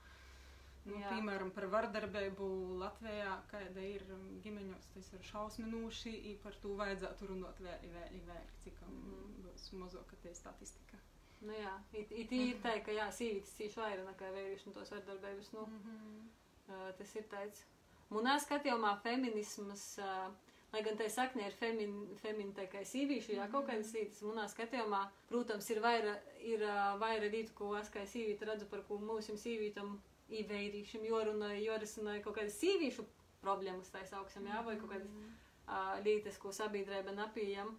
Nu, Jā. piemēram, par vardarbību Latvijā, kāda ir ģimeņos, tas ir šausminoši, i par to vajadzētu runāt vēl, vēl, vēl, cik um, Mhm. būs mazāka tie statistika. Nu jā, it, it ir tā, ka jā, sīvītis cīši vairāk nekā vērīši un tos vardarbības, nu, Mhm. uh, tas ir tāds. Munā skatījumā feminismas, uh, lai gan tai saknē ir femin, femin tā kā sīvīšu, jā, kaut kādas lītas, munā skatījumā, protams, ir vairāk, ir vairāk lītu, ko es kā sīvīta redzu, par ko mūsim sīvītam īveirīšam, jorunāja, jorisināja kaut kādas sīvīšu problēmas, tā sauksim, jā, vai kaut kādas uh, lietas, ko sabiedrība nepieņem.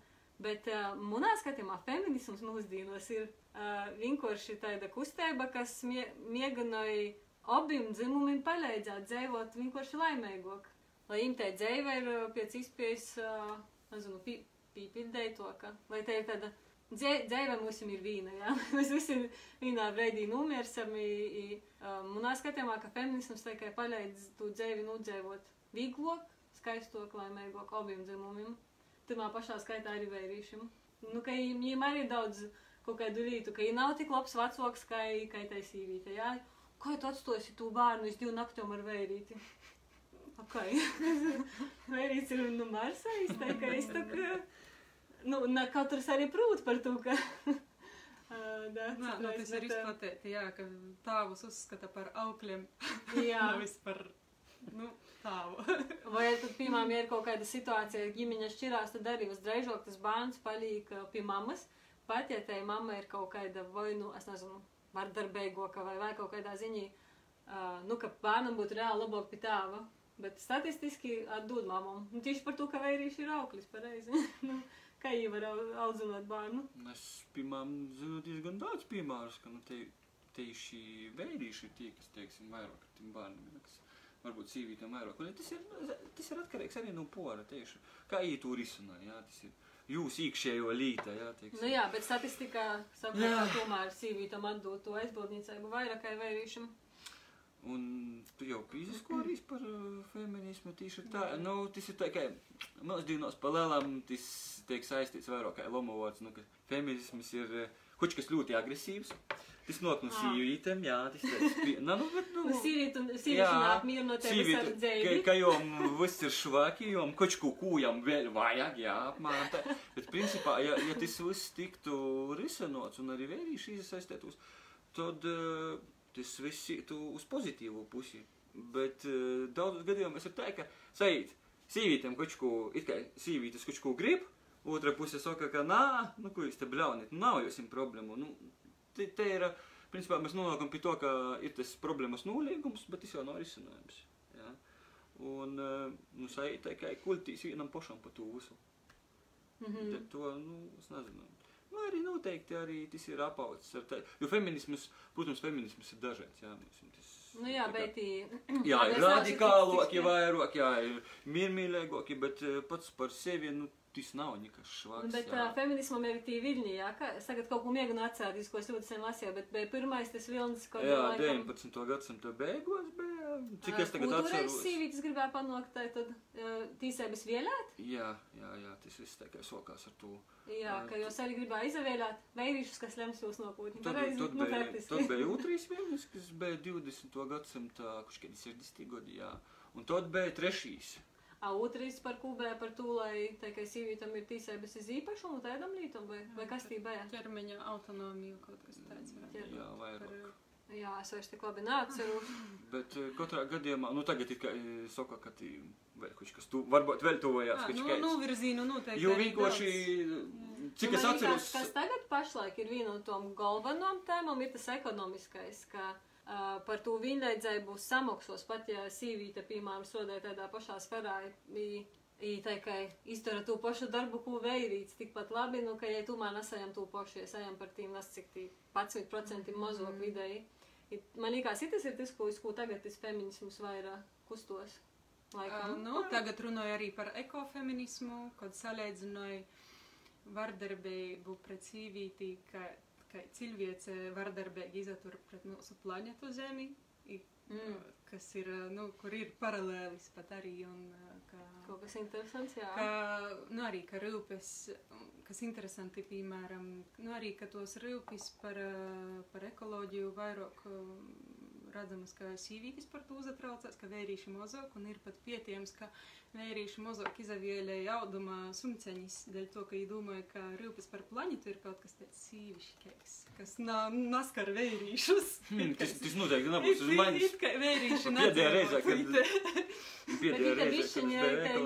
Bet uh, manā skatījumā feminisms mūsdienos ir uh, vienkārši tāda kustība, kas mie mēģināja abiem dzimumiem palīdzēt dzīvot vienkārši laimīgāk. Lai tā dzīve ir pēc iespējas, nezinu, pī, pīpildēt to, ka, lai tā ir tāda dzīve mums ir viena, jā. *laughs* Mēs visi vienā brīdī nomirsim. Uh, manā skatījumā, ka feminisms tikai palīdz to dzīvi nodzīvot vieglāk, skaistok, laimīgāk abiem dzimumiem. Pirmā pašā skaitā arī vērīšiem. Nu, ka viņiem arī daudz kaut kādu lietu, ka viņi nav tik labs vecāks, kā, kā tai sīvīte. Jā, kā tu atstosi to bērnu uz divu naktiem ar vērīti? *laughs* Ok. *laughs* Vērīts ir no Marsa, izteikti, ka es tā kā, nu, ne katrs arī prūt par to, ka. *laughs* Uh, Nā, nu, tas ir uh, izplatīti, jā, ka tāvus uzskata par augļiem, *laughs* Jā. nevis par, nu, tāvu. Vai tad, piemēram, ja ir kaut kāda situācija, ka ģimeņa šķirās, tad arī visdrīzāk tas bērns paliek uh, pie mammas. Pat ja tai mamma ir kaut kāda vai, nu, es nezinu, vardarbīgoka vai, vai kaut kādā ziņā, uh, nu, ka bērnam būtu reāli labāk pie tēva. Bet statistiski atdod mamam. Nu, tieši par to, ka vērīši ir auglis, pareizi. *laughs* nu, kā viņi var au- audzināt bērnu? Es, piemēram, zinu diezgan daudz piemērus, ka nu, te, tieši vērīši ir tie, kas, teiksim, vairāk ar tiem bērniem, kas varbūt sīvītiem vairāk. Un tas ir, nu, tas ir atkarīgs arī no pora, tieši. Kā viņi to risina, jā, tas ir jūs iekšējo līta, jā, teiksim. Nu jā, bet statistikā ka tomēr sīvītam atdod to aizbildniecību vairāk kā vērīšam. Un tu jau pīzisko arī par uh, feminismu, tieši tā, nu, tas ir tā, ka mums dienos pa lielam tas tiek saistīts vairāk kā lomovots, nu, ka feminisms ir uh, kaut kas ļoti agresīvs. Tas nok no Ah. sīvītēm, jā, tas pi- *laughs* nu, nu, bet, nu, sīvīt un Jā, sīvīši apmierino no tevis ar dzēvi. ka, ka jom viss ir švaki, jom kaut ko kūjam vēl vajag, jā, apmēram tā. Bet, principā, ja, ja tas viss tiktu risinots un arī vērīši iesaistētos, tad uh, tas viss ietu uz pozitīvo pusi. Bet uh, daudzos gadījumos ir tā, ka, sajūt, sīvītēm kaut ko, it kā sīvītes kaut ko grib, otra puse saka, ka nā, nu, ko jūs te bļaunit, nu, nav jums problēmu. Nu, te, te ir, principā, mēs nonākam pie to, ka ir tas problēmas nolīgums, bet tas jau nav risinājums. Ja? Un, eh, nu, sajūt tikai kultīs vienam pašam par to visu. Mhm. Tad to, nu, es nezinu. Nu, arī noteikti arī tas ir apaudzis ar tā. Jo feminisms, protams, feminisms ir dažāds, jā. Mums, tas, Nu jā, kā- bet tī... *clears throat* *clears throat* Jā, ir neesam radikālāki, tik- vairāk, jā, ir miermīlīgāki, bet eh, pats par sevi, nu, tas nav nekas švaks. Bet jā. feminismam ir tī viļņi, jā, ka es tagad kaut ko mēģinu atcerēties, ko es ļoti sen lasīju, bet bija pirmais tas vilnis, ko Jā, 19. gadsimta beigās bija. Cik es tagad atceros? Sīvītis gribēja panākt, tad tīsēbas vielēt, Jā, jā, jā, tas viss tikai sokās ar to. jā, ka jūs arī gribēja izvēlēt vērīšus, kas lems jūs nākotnē. Tad, tad, nu, bija, tad *laughs* bija otrais vilnis, kas bija 20. gadsimta, kurš kādi 60. gadi, jā. Un tad bija trešīs. A, ko bija par to, lai tā kā sīvītam ir tīsēbas iz īpašumu, tādam lītam, vai, vai kas tī bija? Ķermeņa autonomiju kaut kas tāds. būt. Jā, vairāk. Par- Jā, es vairs tik labi neatceros. *laughs* Bet eh, katrā gadījumā, nu tagad ir kā eh, saka, ka tī vēl kaut kas tu, varbūt vēl tuvojās Jā, kaut nu, kas. nu, virzīnu noteikti. Jo vienkārši, cik Nu, es atceros, Kas tagad pašlaik ir viena no tām galvenām tēmām, ir tas ekonomiskais, ka uh, par to vienlaidzēju būs samaksas, pat ja sīvīte, piemēram, sodē tādā pašā sferā, i, tā kā izdara to pašu darbu, ko vērīts, tikpat labi, nu, ka ja tomēr nesajam to pašu, ja sajam par tīm nes cik tī 11% mazāk vidēji. I, man liekas, tas ir tas, ko, ko tagad tas feminisms vairāk kustos. Laikam. Nu, tagad runāju arī par ekofeminismu, kad salīdzināju vardarbību pret sīvītī, ka, ka cilvēce vardarbīgi iztur pret mūsu planetu Zemi, i, Mm. kas ir, nu, kur ir paralēlis pat arī, un ka, Kaut kas interesants, jā. ka, nu, arī, ka rūpes, kas interesanti, piemēram, nu, arī, ka tos rūpes par, par ekoloģiju vairāk ā, redzamas, ka sīvītis par to uzatraucās, ka vērīši mozok, un ir pat pietiekams, ka vērīši mozok izavielēja audumā sumceņas, dēļ to, ka viņi domāja, ka rūpes par planetu ir kaut kas tāds sīvišķīgs, kas nav naskar vērīšus. *laughs* Hmm, tas, tas noteikti nebūs uz manis. it kā vērīši *laughs* Pēdējā reizē, kad- Pēdējā īta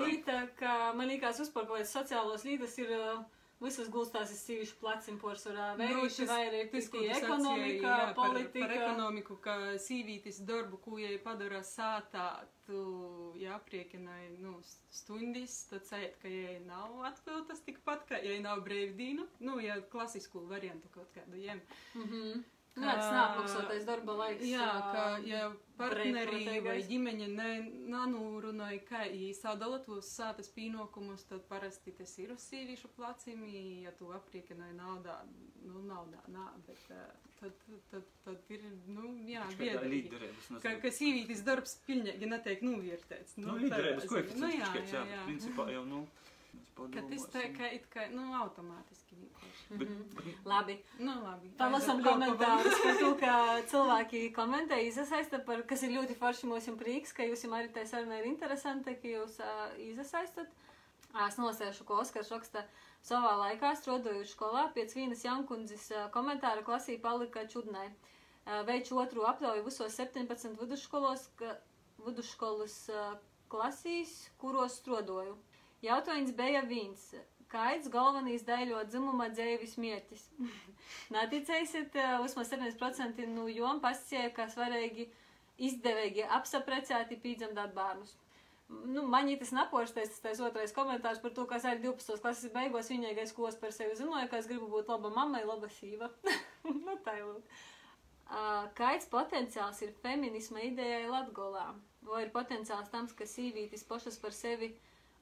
reize, kad man liekas uzpakojas sociālos līdas ir uh, visas gulstās uz sīvišu plecim porsurā. Nu, Vērīši tas- vairāk Tas, ko ekonomika, jā, par, par politika. ekonomiku, ka sīvītis darbu, ko jai padara sātā, tu jāpriekināji, nu, stundis, tad sēt, ka jai nav atpiltas tikpat, ka jai nav brīvdīnu, nu, ja klasisku variantu kaut kādu jem. Mhm. Nu, jā, tas nav apmaksotais darba laiks. Jā, ka, ja partneri vai ģimeņa ne- nanūrunoja, ka viņi sadala tos sātas pīnokumus, tad parasti tas ir uz sīvīšu placim, i, ja tu apriekināji naudā, nu, naudā, nā, bet tad, tad, tad ir, nu, jā. Līderības. Ka, ka sīvītis darbs pilnīgi netiek novērtēts. Nu, līderības tādā ziņā. koeficients. Nu, jā, jā, jā. Principā jau, nu, mēs Ka tas tā padomāsim. kā, it kā, nu, automātiski vienkārši. Bet, Mhm. bet, Labi. Nu, labi. Palasam komentārus par to, ka *laughs* cilvēki komentē, izasaista par, kas ir ļoti forši mums un prieks, ka jūs arī tā saruna ir interesanta, ka jūs uh, izasaistat. Es nolasēšu, ko Oskars raksta savā laikā, strādājot skolā, pēc vienas Jankundzes ā, komentāra klasī palika čudnai. Veicu otru aptauju visos 17 vidusskolos, vidusskolas klasīs, kuros strādāju. Jautājums bija viens. Kāds galvenais daļo dzimuma dzēvis mērķis? *laughs* Neticēsiet, ā, vismaz 7% no jom pasacīja, ka svarīgi izdevīgi apsaprecēti pīdzemdāt bērnus. Nu, man tas neporstais, tas tais otrais komentārs par to, kas arī 12. klases beigās viņīgais, ko es par sevi zināju, ka es gribu būt laba mammai, laba sīva. *laughs* nu, tā jau. Uh, kāds potenciāls ir feminisma idejai Latgolā? Vai ir potenciāls tam, ka sīvītis pašas par sevi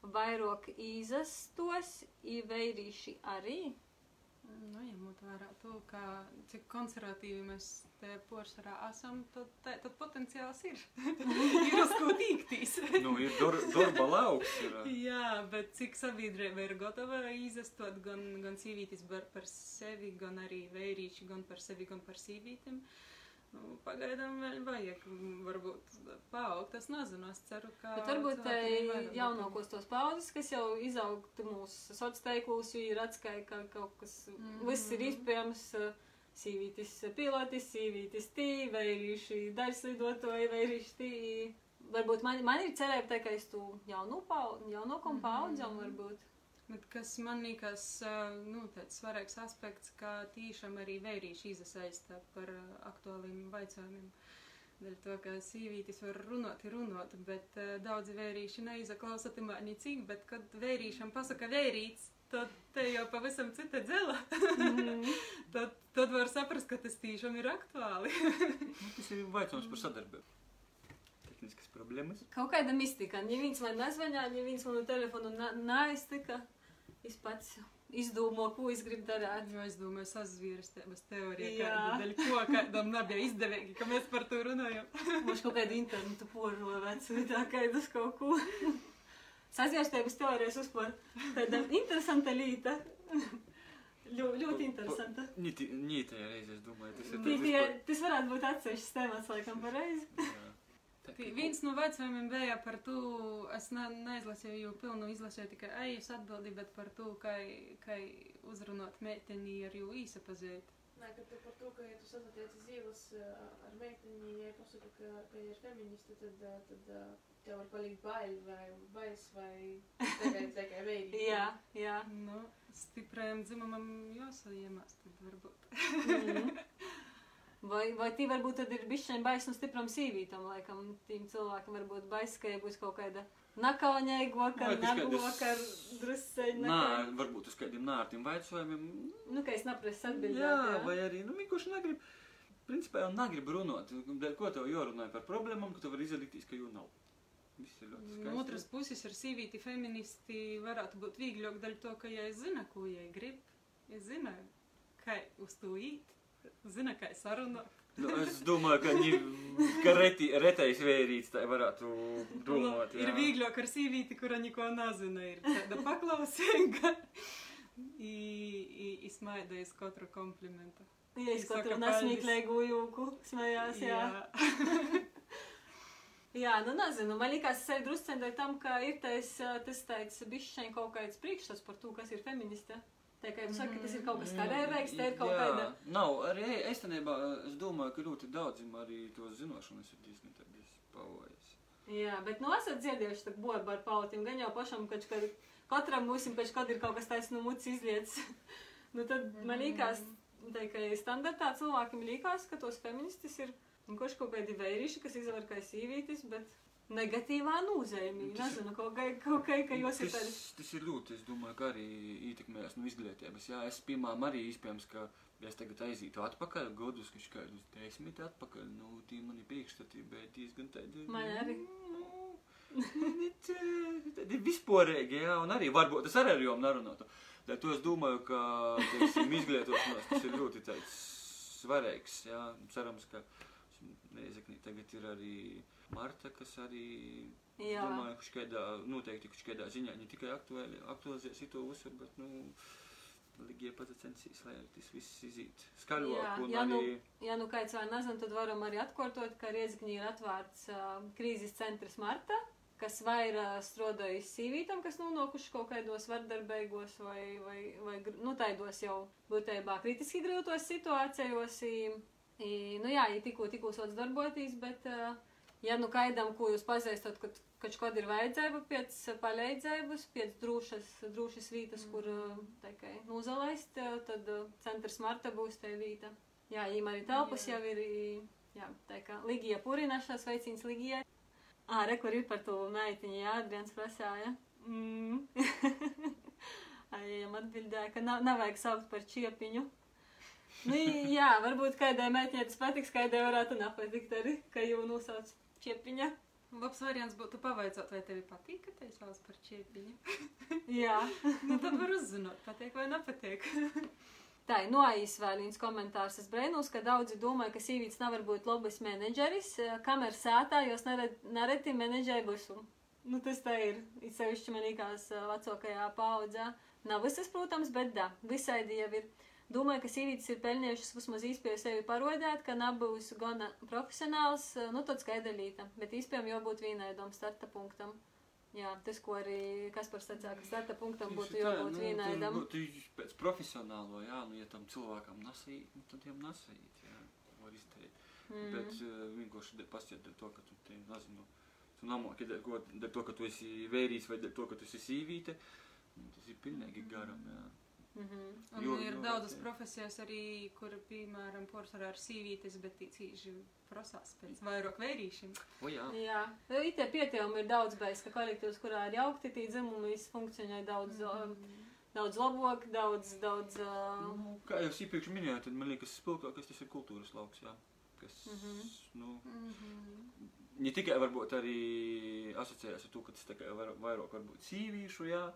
vairāk izastos, īveirīši arī? Nu, ņemot vērā to, ka cik konservatīvi mēs te poršarā esam, tad, te, tad potenciāls ir. *laughs* ir uz ko tīktīs. nu, ir dor, darba lauks. Ir. Jā, bet cik sabiedrība ir gatava izastot gan, gan sīvītis par, par sevi, gan arī vērīši, gan par sevi, gan par sīvītim. Nu, pagaidām vēl vajag, mm, varbūt, paaugt. Es nezinu, es ceru, ka. Bet varbūt tai vairāk jaunākos tos paudzes, kas jau izaugtu mūsu sociālos teiklos, jo ir atskaita, ka kaut kas, mm. -hmm. viss ir iespējams. uh, Sīvītis pilotis, sīvītis tī, vai arī šī daļslidotoja, vai arī šī. Varbūt man, man ir cerība tā, ka es tu jaunu paudzi, jaunākam Mhm. paudzam varbūt. Bet kas man liekas, nu, tāds svarīgs aspekts, ka tīšām arī vērīši izasaista par aktuāliem jautājumiem. Dēļ to, ka sīvītis var runāt, ir runāt, bet daudzi vērīši neizaklausa tamā nicīgi, bet kad vērīšam pasaka vērīts, tad te jau pavisam cita dzela. Mhm. *laughs* tad, tad var saprast, ka tas tiešām ir aktuāli. *laughs* Nu, tas ir vaicājums par sadarbību. Tehniskas problēmas. Kaut kāda mistika. Neviens man nezvanīja, neviens manu telefonu na- neaiztika. Es pats izdomāju, ko es gribu darīt. Jo es domāju, sazvērstības teorija, Jā. kāda dēļ ko kādam nebija izdevīgi, ka mēs par to runājam. Mums kaut kāda internetu požo vecu, tā kā ir kaut ko. Sazvērstības teorijas uzpār. Tāda interesanta līta. Ļo, ļoti interesanta. Nī, tajā reizē es domāju, tas ir Tī, tie, tas varētu būt atsevišķs temats, laikam, pareizi. Tī, viens no vecumiem bija par to, es ne, neizlasīju, jo pilnu izlasīju tikai ejas atbildi, bet par to, kā, kā uzrunāt meiteni ar jū īsapazīt. Nē, ka tu par to, ka, ja tu sasatiec zīles ar meiteni, ja pasaka, ka, ka ir feministe, tad, ā, tad ā, tev var palikt bail vai bais vai tikai, *laughs* tikai veidi. Jā, jā. Nu, stiprajam dzimumam jāsajiemās, tad varbūt. Mhm. *laughs* Vai, vai tī varbūt tad ir bišķiņ bais no stipram sīvītam, laikam, tīm cilvēkiem varbūt bais, ka ja būs kaut kāda nakaunēgoka, Vai tas nagoka, kādus- drusceļ, Nā, varbūt uz kādiem nārtiem vaicājumiem. Nu, ka es neprasu atbildēt. Jā, vai arī, nu, vienkārši negrib. Principā jau negrib runāt. Dēļ ko tev jārunā par problēmām, ka tev var izdarīties, ka jau nav. Viss ir ļoti No skaisti. otras puses ar sīvīti feministi varētu būt vieglāk daļ to, ka ja es zinu, ko jai grib, es zinu, kā uz to īt, zinu, kā sarunāt. Nu, es domāju, ka, ņi, ka reti, retais vērīts tā varētu domāt. Ir vieglāk ar sīvīti, kura neko nezina, ir tāda paklausīga. I, i- izsmaidījis katru komplimentu. Ja es Izsaka katru nesmieklīgu jūku smējās, jā. Jā, *laughs* nu nezinu, man liekas, es arī drusku centēju tam, ka ir tais, tas tāds bišķiņ kaut kāds priekšstats par to, kas ir feministe. Tā kā jūs sakat, tas ir kaut kas karērīgs, tā ir kaut Jā, kāda. Nav, arī īstenībā es domāju, ka ļoti daudziem arī to zināšanas ir diezgan tādas pavojas. Jā, bet nu esat dzirdējuši, tā boba ar pautim, gan jau pašam, kad, kad katram mūsim pēc kad ir kaut kas tāds no muts izlietas. *laughs* nu tad man liekas, tā kā standartā cilvēkiem liekas, ka tos feministis ir un kurš kaut kādi vērīši, kas izvar kā sīvītis, bet negatīvā nozīmī. Tas- Nezinu, kaut kā, kaut kā, ka jūs ir Tas, tādi. tas ir ļoti, es domāju, ka arī ietekmējas no izglītības. Jā, es piemēram arī iespējams, ka ja es tagad aizītu atpakaļ, godus, ka kādus desmit atpakaļ, nu, tie mani priekšstati, bet diezgan tādi. Man arī. Nu, tādi vispārīgi, jā, un arī varbūt tas arī ar jom narunātu. Bet to es domāju, ka, teiksim, izglītošanās tas ir ļoti tāds svarīgs, jā, cerams, ka Reizeknī tagad ir arī Marta, kas arī, Jā. domāju, ka kādā, noteikti, ka kādā ziņā ne tikai aktuāli, aktualizēs to visu, bet, nu, Ligija pats censīs, lai tas viss izīt skaļāk, Jā, jā, nu, arī, Ja nu kāds vai nezina, tad varam arī atkārtot, ka Riezikņī ir atvērts uh, krīzes centrs Marta, kas vairāk strādājas sīvītam, kas nonākuši kaut kādos vardarbīgos vai, vai, vai nu, taidos jau būtībā kritiski grūtos situācijos. I, i, nu jā, ja tikko, tikko sots darboties, bet, uh, ja nu kaidam, ko jūs pazīstat, kad kaut kāda ir vajadzība pēc palīdzības, pēc drošas, drošas vietas, kur uh, tā kā nozalaist, tad centrs Marta būs tā vieta. Jā, viņam arī telpas jau ir, jā, tā kā Ligija Purinašā, sveicins Ligijai. Ā, re, kur ir par to meitiņu, jā, Adrians prasāja. Mm. *laughs* Viņam atbildēja, ka nav, nevajag saukt par čiepiņu. Nu, jā, varbūt kādai meitiņai tas patiks, kādai varētu nepatikt arī, ka jau nosauc čiepiņa. Labs variants būtu pavaicāt, vai tevi patīk, ka te sauc par čiepiņu. *laughs* Jā. nu, tad var uzzināt, patīk vai nepatīk. *laughs* Tā ir noājis vēl viens komentārs. Es brīnos, ka daudzi domā, ka sievietes nevar būt labas menedžeris, eh, kamēr sētā nered- nereti menedžē visu. Nu, tas tā ir. It sevišķi man liekas eh, vecākajā paudzē. Nav visas, protams, bet da, visādi jau ir. Domāju, ka sievietes ir pelnījušas vismaz īspēju sevi parodēt, ka nebūs gana profesionāls, eh, nu, tāds skaidrlīta, bet īspējami jau būtu vienādam starta punktam. Jā, tas, ko arī Kaspars teica, ka starta punktam būtu tā, jābūt nu, vienādam. Tu, tu pēc profesionālo, jā, nu, ja tam cilvēkam nasīt, nu, tad jām nasīt, jā, var izdarīt. Mm. Bet uh, vienkārši pastiet dēļ to, ka tu, te, nezinu, tu namoki dēļ, ko- dēļ to, ka tu esi vērīs vai dēļ to, ka tu esi sīvīte, nu, tas ir pilnīgi garam, jā. Mm -hmm. Un Jo- ir jo- daudzas jā. profesijas arī, kur, piemēram, porcelāna ar sīvītes, bet tīcīši prasās pēc vairāk vērīšiem. O jā. Jā, nu, it tie pietiekami ir daudz beigas, ka kolektīvs, kurā ir jaukti tī dzimumi, viss funkcionē daudz, mm. daudz labāk, daudz, daudz. Uh, Nu, kā jau es iepriekš minēju, tad man liekas, spilgtākais tas ir kultūras lauks, jā. Kas, Mhm. nu, Mm -hmm. ne tikai varbūt arī asociējas ar to, ka tas vairāk varbūt sīvīšu, jā,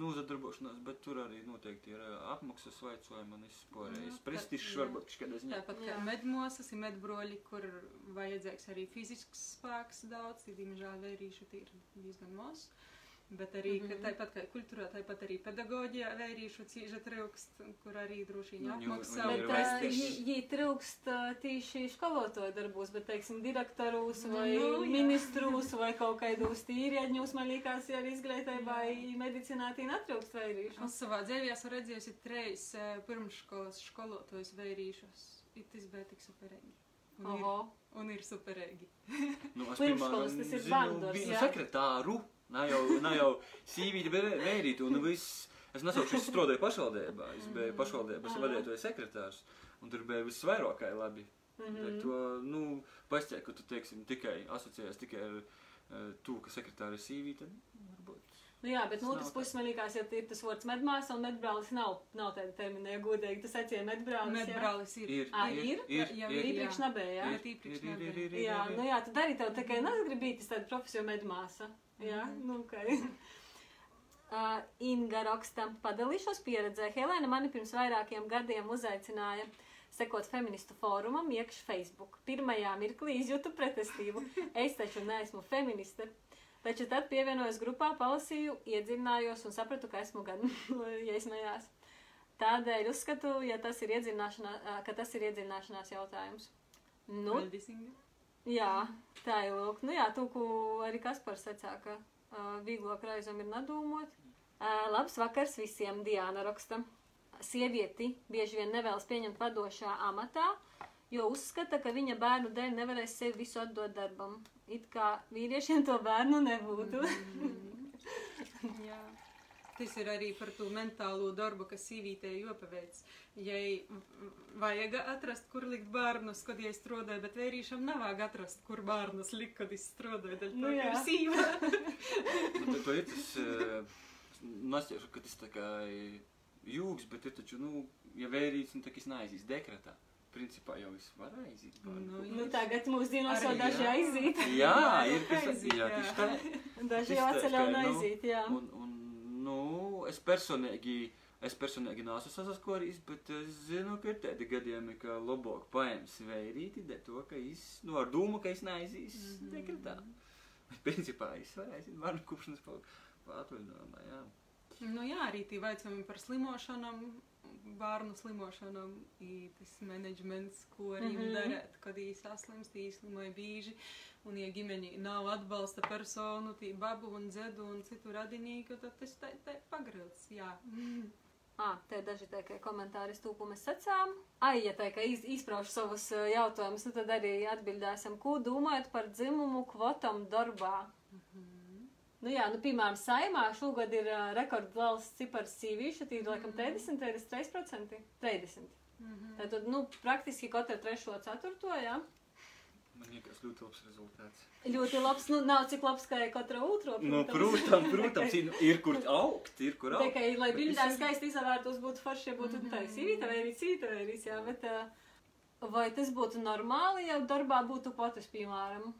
nu, zadarbošanās, bet tur arī noteikti ir apmaksas vaicojumi un vispārējais Nu, prestižs varbūt kādā ziņā. Tāpat kā medmosas, ir medbroļi, kur vajadzīgs arī fizisks spēks daudz, diemžēl, vērīšu tie ir diezgan maz. Bet arī, mm. -hmm. tāpat kā kultūrā, tāpat arī pedagoģijā vērīšu cīža trūkst, kur arī droši vien Nu, apmaksā. bet viņi trūkst tīši skolotāju darbos, bet, teiksim, direktorūs Nu, vai nu, jā. ministrūs vai *laughs* kaut kādos tīrieģņos, man liekas, ja arī izglītībā vai medicinā tī netrūkst vairīšu. Es savā dzīvē esmu redzējusi eh, pirmškolas skolotājus vērīšos. Ir tas bija tik superīgi. Un, ir, un ir superīgi. Nu, es, Pirmškolas piemēram, tas ir zinu vienu jā. Ne jau, ne jau sīvīti, bet vērīti, un viss, es nesaukšu, es strādāju pašvaldībā, es biju pašvaldības vadītājs sekretārs, un tur bija viss vairākai labi. Mm -hmm. To, nu, pastāv, ka tu, teiksim, tikai asociējies tikai ar uh, to, ka sekretāri ir sīvīti, nu, varbūt. Nu jā, bet no otras nav puses man liekas, ja ir tas vārds medmāsa un medbrālis nav, nav tāda termina, ja godīgi tas atcīja medbrālis. jā. Medbrālis ir. Ir, Ā, ir, ir? ir, Jā, ir, ir. Iepriekš nebija, jā? Bet iepriekš Ir, ir, ir, nebija. ir, Jā, ir. nu jā, tad arī tev tikai negribītas tāda profesija medmāsa. Jā, Mhm. nu ok. Uh, *laughs* Inga raksta, padalīšos pieredzē. Helēna mani pirms vairākiem gadiem uzaicināja sekot feministu fórumam iekš Facebook. Pirmajā mirklī izjūtu pretestību. *laughs* Es taču neesmu feministe. Taču tad pievienojos grupā, palasīju, iedziļinājos un sapratu, ka esmu gan *laughs* iesmējās. Tādēļ uzskatu, ja tas ir iedziļināšanā, ā, ka tas ir iedziļināšanās jautājums. Nu, Paldies. Jā, tā ir lūk. Nu jā, to, ko arī Kaspars sacā, ka uh, vieglāk reizēm ir nadūmot. Uh, labs vakars visiem, Diāna raksta. Sievieti bieži vien nevēlas pieņemt vadošā amatā, jo uzskata, ka viņa bērnu dēļ nevarēs sevi visu atdot darbam. It kā vīriešiem to bērnu nebūtu. *laughs* Jā. Tas ir arī par to mentālo darbu, kas sīvītē jopaveic. Ja vajag atrast, kur likt bērnus, kad es strādāju, bet vērīšam nav vajag atrast, kur bērnus likt, kad es strādāju. Daļ Nu ir sīva. *laughs* Nu, to ir tas, uh, nostiešu, ka tas tā kā jūgs, bet ir taču, nu, ja vērīts, nu, tā kā es neaizīs dekretā. Principā jau es varu aiziet. Nu, nu, tagad mūsdienos jau daži jā. aiziet. Jā, ir kas Aiziet, jā, tieši tā. Daži jau atceļ un nu, aiziet, jā. Un, un, nu, es personīgi, es personīgi neesmu saskorījis, bet es zinu, ka ir tādi gadījumi, ka labāk paēms veirīti, de to, ka es, nu, ar dūmu, ka es neaizīs mm. -hmm. dekretā. Bet principā es aiziet bērnu kupšanas atvaļinājumā, jā. Nu jā, arī tī vaicājumi par slimošanām, bērnu slimošanām, i tas menedžments, ko arī mm. -hmm. darēt, kad viņi saslimst, viņi slimoja bīži, un ja ģimeni nav atbalsta personu, tī babu un dzedu un citu radinīku, tad tas tā, tā pagrils, jā. *laughs* Ah, te ir daži tādi komentāri, ko mēs sacām. Ai, ja kā iz, izpraušu savus jautājumus, nu tad arī atbildēsim, ko domājat par dzimumu kvotam darbā. Nu jā, nu, piemēram, saimā šogad ir uh, rekordvalsts cipars sīvīša, tī ir laikam 30, 33%. 30. Mhm. Tātad, nu, praktiski katra trešo ceturto, jā. Man liekas ļoti labs rezultāts. Ļoti labs, nu, nav cik labs kā katra otro. Nu, protams, *laughs* protams, ir, ir kur augt, ir kur augt. Tikai, lai bildā skaisti izvērtos, būtu forši, ja būtu tā sīvīta vai arī cita vai arī, jā, bet uh, vai tas būtu normāli, ja darbā būtu kvotas, piemēram,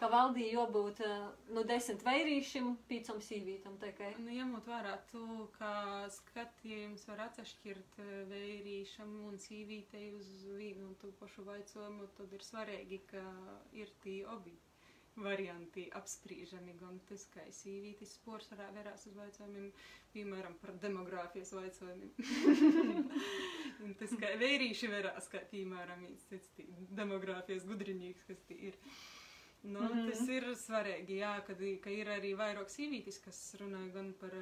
ka valdī jābūt, uh, nu, desmit vairīšiem, pīcam sīvītam. Nu, ņemot vērā to, ka skatījums var atšķirt eh, vērīšam un sīvītei uz vienu un to pašu vaicojumu, tad ir svarīgi, ka ir tī obi varianti apspriežami, gan tas, kā sīvītis spors varā verās uz vaicojumiem, piemēram, par demogrāfijas vaicojumiem. *laughs* un tas, kā vērīši verās, kā, piemēram, cits demogrāfijas gudrinīgs, kas tī ir. Nu, mm. -hmm. Tas ir svarīgi, jā, kad, ka ir arī vairāk sīvītis, kas runāja gan par,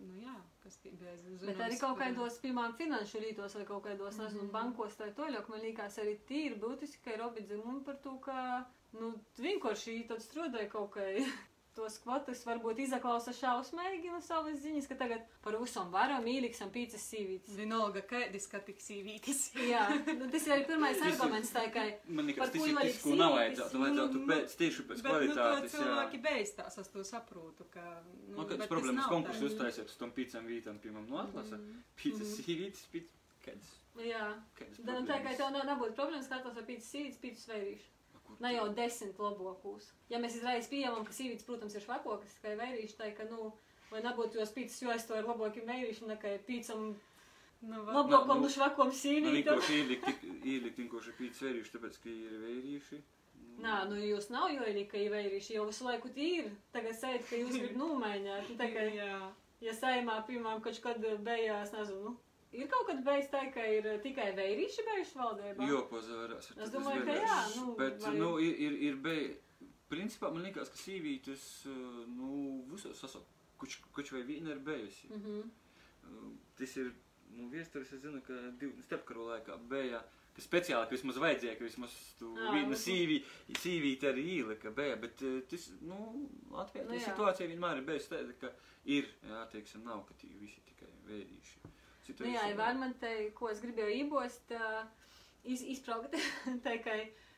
nu jā, kas bez Bet arī kaut kādos, piemēram, finanšu rītos vai kaut kādos, nezinu, Mhm. bankos tā toļok, man liekas arī tīri būtiski, ka ir obi dzimumi par to, ka, nu, vienkārši tad strādāja kaut kā *laughs* tos kvotas, varbūt izaklausa šausmīgi no savas ziņas, ka tagad par visam varam īliksim pīcis sīvītis. Vienalga, kādi skatīgs sīvītis. Jā, nu, tas ir arī pirmais Tas ir- arguments, tā kā Man Par tas ir tas, ko nav sīvītis? vajadzētu. Vajadzētu Nu, pēc, tieši pēc Bet, nu, to kvalitātes. jā. cilvēki beigstās, es to saprotu, ka, nu, Nu, bet kādas tas problēmas konkursu uztaisiet uz tom pīcam vītam, piemēram, no atlasa? Mhm. Pīcas Mhm. sīvītas, pīcas, kādas, Jā, kādas Da, tā kā tev nav, nebūtu problēmas skatos ar pīcis sīvītis, pīcis veirīšu. Ne jau desmit labākos. Ja mēs izreiz pieņemam, ka sīvītis, protams, ir švakokas, kā veirīši, tā ka, nu, lai nebūtu jos pīcis, jo es to ar labākiem veirīšiem, nekā pīcam Nu, va- labākam nu, un švakom Nu, sīvītam. vienkārši ielikt, ielikt vienkārši pīcas vērījuši, tāpēc, ka ir vērījuši. Nā, nu jūs nav jau arī, ka ir veirīši, jau visu laiku tīri. Tagad sēd, ka jūs gribat *laughs* nomaiņāt. Nu, tā kā, Jā. ja saimā, piemēram, kaut kad beigās, nezinu, nu, ir kaut kad beigas tā, ka ir uh, tikai veirīši beiguši valdībā. Jo, pozavērās. Es domāju, ka jā, nu, Bet, vai- nu, ir, ir, ir bij, principā man liekas, ka sīvītas, uh, nu, visos sasaukt, kuč, kuč vai viena ir bijusi. Mhm. Uh, Tas ir, nu, viesturis, es zinu, ka divu starpkaru laikā bija, ka speciāli, ka vismaz vajadzēja, ka vismaz tu vienu nu, sīvī, sīvīti arī ielika, bija, bet tas, nu, Latvijā Nu, tā jā. situācija vienmēr ir bijusi tāda, ka ir, jā, teiksim, nav, ka tie visi tikai vērīši. Citu Nu, jā, te, ko es gribēju ībost, iz, izpraukt, *laughs* kā,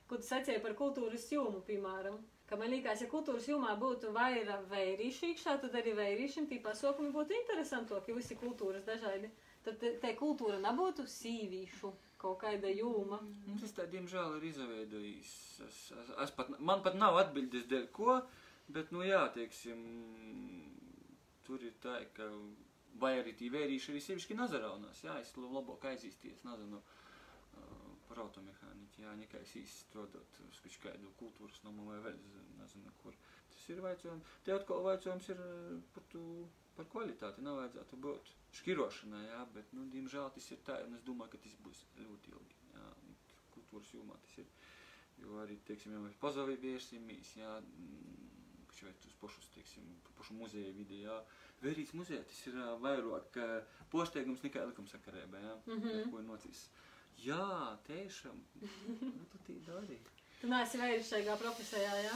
ko tu sacīji par kultūras jūmu, piemēram. Ka man liekas, ja kultūras jomā būtu vairāk vērīšu iekšā, tad arī vērīšiem tī pasākumi būtu interesantāki, visi kultūras dažādi. Tad te, kultūra nebūtu sīvīšu kaut kāda jūma. Nu, tas tā, diemžēl, ir izveidojis. Es, es, es pat, man pat nav atbildes dēļ ko, bet, nu jā, teiksim, tur ir tā, ka vai arī tī vērīši arī sevišķi nazaraunās, jā, es la- labāk aizīsties, nezinu, uh, par automehāniķi, jā, nekā es īstrodot uz kaut kādu kultūras namu vai vēl, nezinu, kur. Tas ir vaicojums. Te atkal vaicojums ir par to par kvalitāti nevajadzētu būt šķirošanai, jā, bet, nu, diemžēl tas ir tā, un es domāju, ka tas būs ļoti ilgi, jā, kultūras jomā tas ir, jo arī, teiksim, ja mēs pazavībiesim, jā, šeit uz pašus, teiksim, pašu muzeja vidi, jā, Vērīts muzejā tas ir vairāk ā, posteigums nekā likumsakarībā, jā, mm. -hmm. ko ir nocis. Jā, tiešām, nu, tu tī dari. Tu neesi vēršīgā profesijā, jā?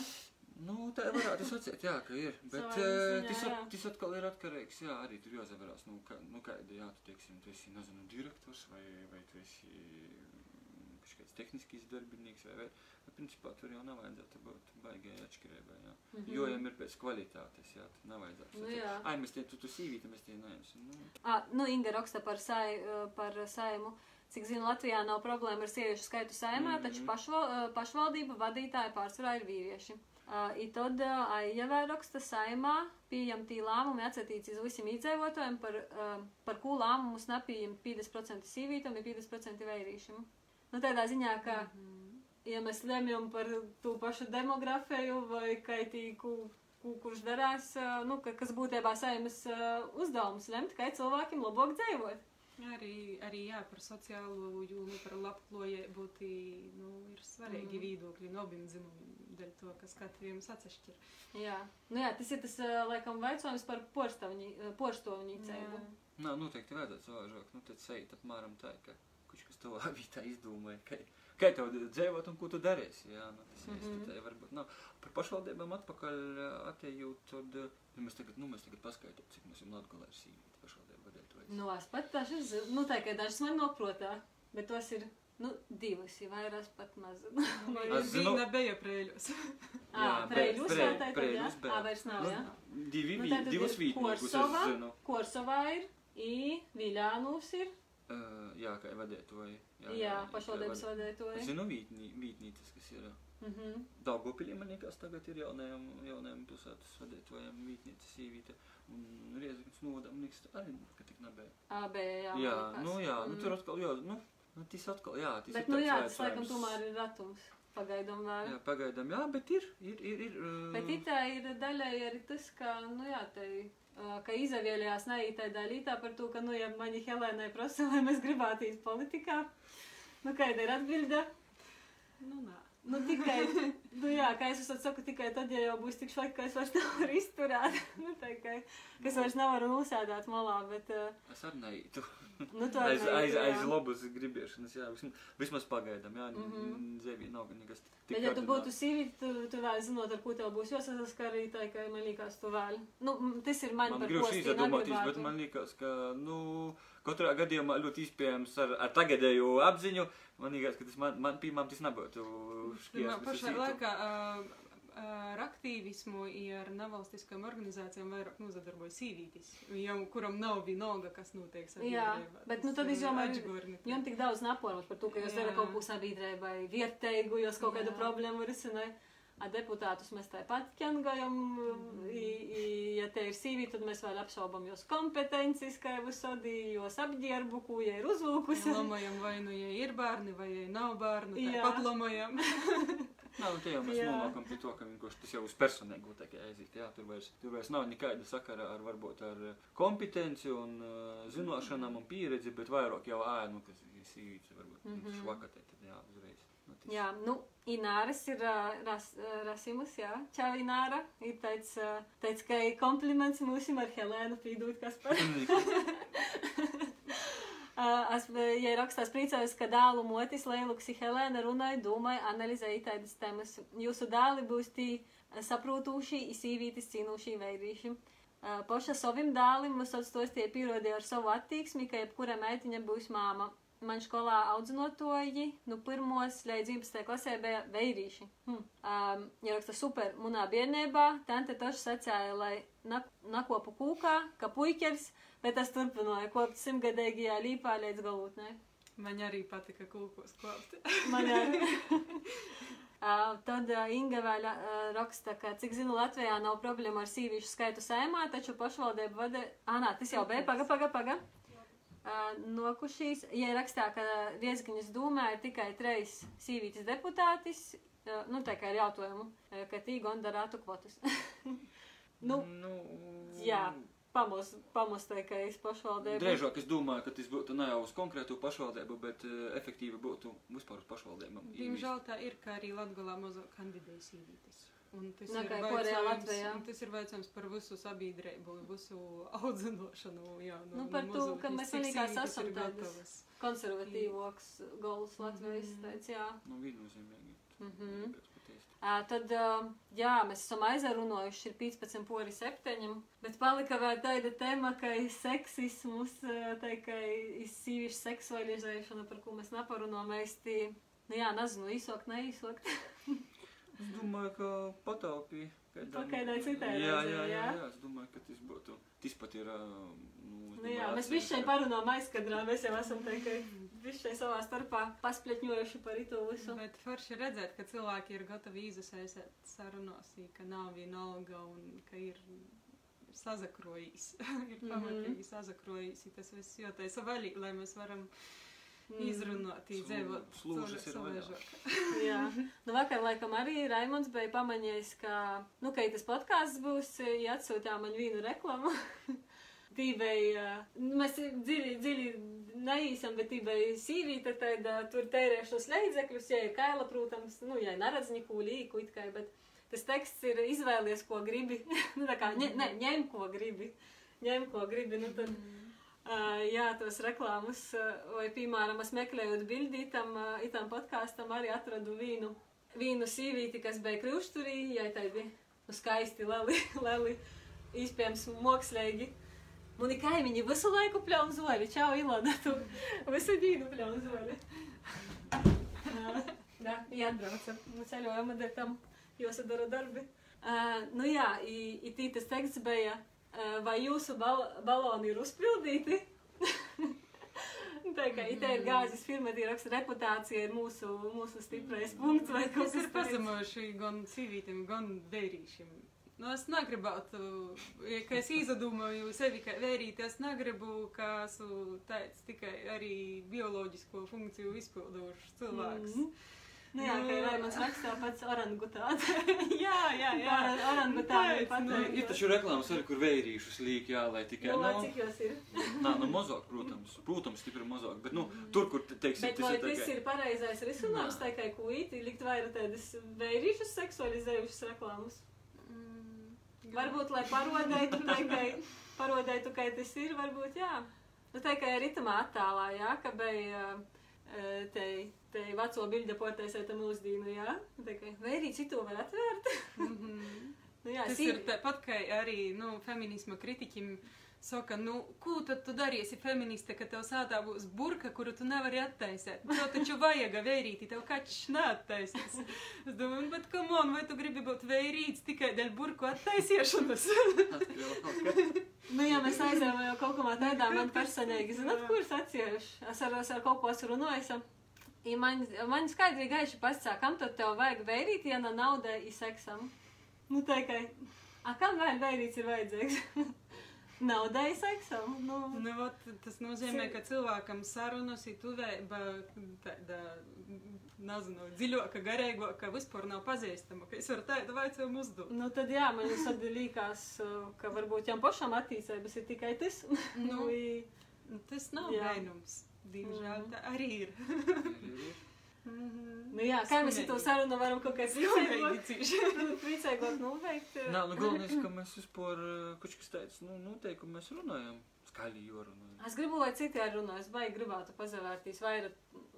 Nu, tā varētu sacīt, jā, ka ir. *laughs* Bet tas, at, tas atkal ir atkarīgs, jā, arī tur jāsavarās, nu, ka, nu kāda, jā, tu teiksim, tu esi, nezinu, direktors vai, vai tu esi kāds tehniskīs darbinīgs vai, bet principā tur jau nevajadzētu būt baigai atšķirībai. Mm. -hmm. Jo jām ir pēc kvalitātes, jā, tu nevajadzētu. Nu, jā. Ai, mēs tie, tu, tu sīvīti, mēs tie neņemsim, nu. Ah, nu, Inga raksta par, sai, par saimu. Cik zinu, Latvijā nav problēma ar sieviešu skaitu saimā, Mhm. taču pašval, pašvaldību vadītāji pārsvarā ir vīrieši. Uh, I tad uh, Aijavē raksta saimā pieņemtī lēmumi atsatīts uz visiem iedzīvotājiem, par, uh, par ko lēmumus nepieņem 50% sīvītam un 50% vērīšiem. Nu, tādā ziņā, ka, ja mēs lemjam par to pašu demografiju vai kaitīgu, ku- kurš darās, nu, ka, kas būtībā saimas uh, uzdevums lemt, kā cilvēkiem labāk dzīvot. Arī, arī jā, par sociālo jūmu, par labklājību nu, ir svarīgi mm. viedokļi no abiem dzimumiem, dēļ to, kas katram atsevišķi ir. Jā, nu jā, tas ir tas, laikam, vaicojums par porstovņīcēbu. Nā, noteikti vajadzētu savāžāk, nu, tad sejt apmēram tā, ka kuš tavā *laughs* vietā izdomāja, ka, kā tev dzīvot un ko tu darīsi, jā, nu, tas Mhm. īsti tā varbūt nav. Par pašvaldībām atpakaļ ā, atejūt, tad, ā, ja mēs tagad, nu, mēs tagad paskaitot, cik mēs jums Latgolē ir sīvīti pašvaldību vadētājs. Nu, es pat dažas, nu, tā kā dažas man noprotā, bet tos ir, nu, divas, ir vairāk pat maz. *laughs* Es zinu- Viņa bija prēļos. Ā, Jā, pre- vēl tā tad, jā? Ā, vairs nav, Nu, jā? Divi, Nu, nu, divas ir vītniekus, es Korsova. zinu. Korsovā ir, I, Viļānūs ir, Uh, jā, kā vadētāji. jā, pašvaldības Es vadētoji. zinu vītnī, vītnīcas, kas ir. Mhm. Daugopilī man liekas, tagad ir jaunajam, jaunajam pilsētas vadētājiem vītnīca sīvīte. Un Rieziknis novadam liekas, arī, ka tik nebija. AB, jā. Jā, nu jā, nu Mm. tur atkal, jā, nu, nu tas atkal, jā, tas Bet, ir nu jā, tas laikam tomēr ir ratums. Pagaidām vēl. Jā, pagaidām, jā, bet ir, ir, ir, ir. uh, Bet itā ir daļai arī tas, ka, nu jā, te, ā, ka izavieļojās neītai daļītā par to, ka, nu, ja mani Helēnai prasa, vai mēs gribētu īt politikā, nu, kāda ir atbilde? Nu, nā. Nu, tikai, nu jā, kā es saku, tikai tad, ja jau būs tik švaki, ka es vairs *laughs* nevaru izturēt, nu, tā kā, ka es vairs nevaru nosēdāt malā, bet, ā, Es arī neītu. Nu, Aiz, aiz, aiz labas gribēšanas, jā, vismaz, vismaz pagaidām, jā, mm. -hmm. dzīvī nav nekas tik Bet, ja tu būtu sīvīti, tu, tu vēl zinot, ar ko tev būs jāsaskarī, tā kā man liekas, tu vēl. Nu, tas ir man, Man par ko es negribētu. bet man liekas, ka, nu, katrā gadījumā ļoti iespējams ar, ar tagadēju apziņu, man liekas, ka tas man, man pirmām tas nebūtu pašā laikā uh, ar aktīvismu i ar nevalstiskām organizācijām vairāk nozadarbojas sīvītis, jau kuram nav vienalga, kas notiek Jā, bet, nu, tad es domāju. Jums tik daudz nepormas par to, ka jūs darat kaut ko sabiedrībai, vietēju, jūs kaut kādu problēmu risināt. A deputātus mēs tāpat ķengājam, i- i- ja te ir sīvī, tad mēs vēl apšaubam jūs kompetences, kā jau sodī, jūs apģērbu, ko ja ir uzlūkusi. Lomojam vai nu, ja ir bērni, vai ja nav bērnu, Jā. tāpat lomojam. Nā, nu, te jau mēs nonākam pie to, ka vienkārši tas jau uz personīgu tā kā aiziet, jā, tur vairs, tur vairs nav nekāda sakara ar varbūt ar eh, kompetenci un uh, zināšanām un pieredzi, bet vairāk jau ā, nu, kas ir sīvīts, varbūt mm. -hmm. švakatē, tad jā, uzreiz. Tas- Jā, nu, Ināras ir uh, ras, uh, Rasimus, jā, čau Ināra. Ir teic, uh, ka ir kompliments mūsim ar Helēnu, pīdūt, kas par. *laughs* Es, ja rakstās priecājos, ka dēlu motis Leiluksi Helēna runāja, domāja, analizēja tādas tēmas. Jūsu dēli būs tī saprūtūši, izsīvītis cīnūši veidīši. Uh, Paša savim dēlim mums atstāstīja pierodīja ar savu attieksmi, ka jebkura meitiņa būs māma. Man skolā audzinotoji, nu pirmos līdz 11. klasē bija veidīši. Hm. Um, ja raksta super, munā bērnībā, tante toši sacēja, lai nak nakopu kūkā, ka puikers, bet es turpināju kopt simtgadīgajā līpā līdz galotnē. Man arī patika kūkos kopt. *laughs* Man arī. *laughs* Uh, tad uh, Inga vēl uh, raksta, ka, cik zinu, Latvijā nav problēma ar sīvīšu skaitu saimā, taču pašvaldība vada. Ah, nā, tas jau bija, paga, paga, paga. Uh, nokušīs, ja rakstā, ka Riezgiņas dūmē ir tikai treis sīvītas deputātis, uh, nu, tā kā ir jautājumu, uh, ka tī gan darātu kvotas. *laughs* nu, nu, jā. pamos, pamostākais pašvaldību. Drēžāk es domāju, ka tas būtu ne jau uz konkrētu pašvaldību, bet uh, efektīvi būtu vispār uz pašvaldībām. Diemžēl tā ir, ka arī Latgalā mazo kandidēja sīvītis. Un tas, Nā, ir Latvijā. un tas ir veicams par visu sabiedrību, visu audzinošanu. Jā, Nu, par to, mazuļus, ka mēs vienīgās esam tādas konservatīvoks gols Latvijas, Mhm. teica, jā. Nu, viennozīmīgi. Mhm. Pēc patiesi. Ā, Tad, jā, mēs esam aizrunājuši, ir 15 pori septiņam, bet palika vēl tāda tēma, ka ir seksismus, tā kā ir sīviešu seksualizēšana, par ko mēs neparunājam īsti. Nu jā, nezinu, īsāk, neīsāk. *laughs* Es domāju, ka pataupīja. Pa kādai citai jā, jā, jā, jā? jā, es domāju, ka tas būtu. Tas pat ir. Nu, Nu jā, mēs visi šeit parunājam aizkadrā, mēs jau esam tā kā visi šeit savā starpā paspļetņojuši par to visu. Bet forši redzēt, ka cilvēki ir gatavi izasaistīt sarunās, ka nav vienalga un ka ir sazakrojis. *laughs* ir Mhm. pamatīgi sazakrojis. Tas viss jotais vaļīgi, lai mēs varam Mm. Izrunāt, dzīvot. slūžas ir vaļā. Jā, nu vakar laikam arī Raimons bija pamanījis, ka, nu, ka tas podkāsts būs, ja atsūtām man vīnu reklamu. *laughs* Tīvei, mēs dziļi, dziļi neīsam, bet tīvei sīvīta, tad ā, tur tērēšos līdzekļus, ja ir kaila, protams, nu, ja neredz neko līku, it kā, bet tas teksts ir izvēlies, ko gribi. *laughs* nu, tā kā, ne, ne, ņem, ko gribi. Ņem, ko gribi, nu, tad. Uh, jā, tos reklāmas, uh, vai, piemēram, es meklēju bildi tam, uh, itam podkāstam, arī atradu vīnu, vīnu sīvīti, kas bija krušturī, jā, tā bija nu, skaisti, leli, *laughs* leli, iespējams, mokslīgi. Mani kaimiņi visu laiku pļauj zoli, čau, Ilona, tu *laughs* visu dienu pļauj zoli. Jā, *laughs* jāatbraucam, nu ceļojam, ar tam jāsadara darbi. Uh, nu jā, i, i tī tas teksts bija, vai jūsu bal baloni ir uzpildīti? Tā kā itē ir gāzes firma, tie raksta reputācija ir mūsu, mūsu stiprais punkts Tas ir pazemojuši gan sīvītim, gan vērīšiem. Nu, es negribētu, ka es izdomāju sevi kā vērīti, es negribu, ka esmu tāds tikai arī bioloģisko funkciju izpildošs cilvēks. Mhm. Nu jā, Nu, ka ir Raimons rakstā pats orangutāts. *laughs* jā, jā, jā. Orangutāni Tāds, Nu, pateikt. ir taču reklāmas arī, kur vērīšus līk, jā, lai tikai. Nu, lai nu, cik jūs ir? Nā, nu mazāk, protams. Protams, stipri mazāk. Bet, nu, tur, kur, te- teiksim, Bet vai tas ir tas tikai. ir pareizais risinājums, Nā. tā kā kuīti, likt vairāk tādas vērīšas seksualizējušas reklāmas? Mm, Varbūt, lai parodētu, *laughs* tā kā parodētu, kā tas ir, varbūt, jā. Nu, tā kā ir itamā attēlā, jā, ka bija eh, te, te veco bilde portēsēta mūsdīnu, jā. Tā kā vērīt citu var atvērt. Mhm. *laughs* Nu, jā, Tas ir tāpat, kā arī nu, feminisma kritiķim saka, nu, ko tad tu darīsi feministe, ka tev sātā būs burka, kuru tu nevari attaisīt? To taču vajag vērīti, tev kačs neattaisīs. Es domāju, bet kam on, vai tu gribi būt vērīts tikai dēļ burku kas. Nu, ja mēs aizējām jau kaut kādā veidā, man personīgi, zināt, kur es atceros. Es ar, es ar kaut ko esmu runājis. I man, man skaidri gaiši pasakā, kam tad tev vajag vērīt, ja nav nauda i seksam. Nu, tā kā, a kam vēl vērīts ir vajadzīgs? Naudai seksam. Nu, Nu, ot, tas nozīmē, ka cilvēkam sarunas ir tuvēba tāda, nezinu, dziļāka, garīgāka, vispār nav pazīstama, ka es varu tādu vaicojumu uzdot. nu, tad jā, man jau tad likās, ka varbūt jām pašam attīstības ir tikai tas. Nu, *laughs* tas nav vainums. Diemžēl Mhm. tā arī ir. Nu, jā, kā mēs to sarunu varam kaut kā Skumīgi *laughs* priecīgāk, noveikt? Nā, nu galvenais, ka mēs vispār, eh, kaut kas tāds, nu, noteikumi mēs runājam. Skaļi jorunājam. Es gribu, lai citi arī runā. Es baigi gribētu pazavērtīs vairāk.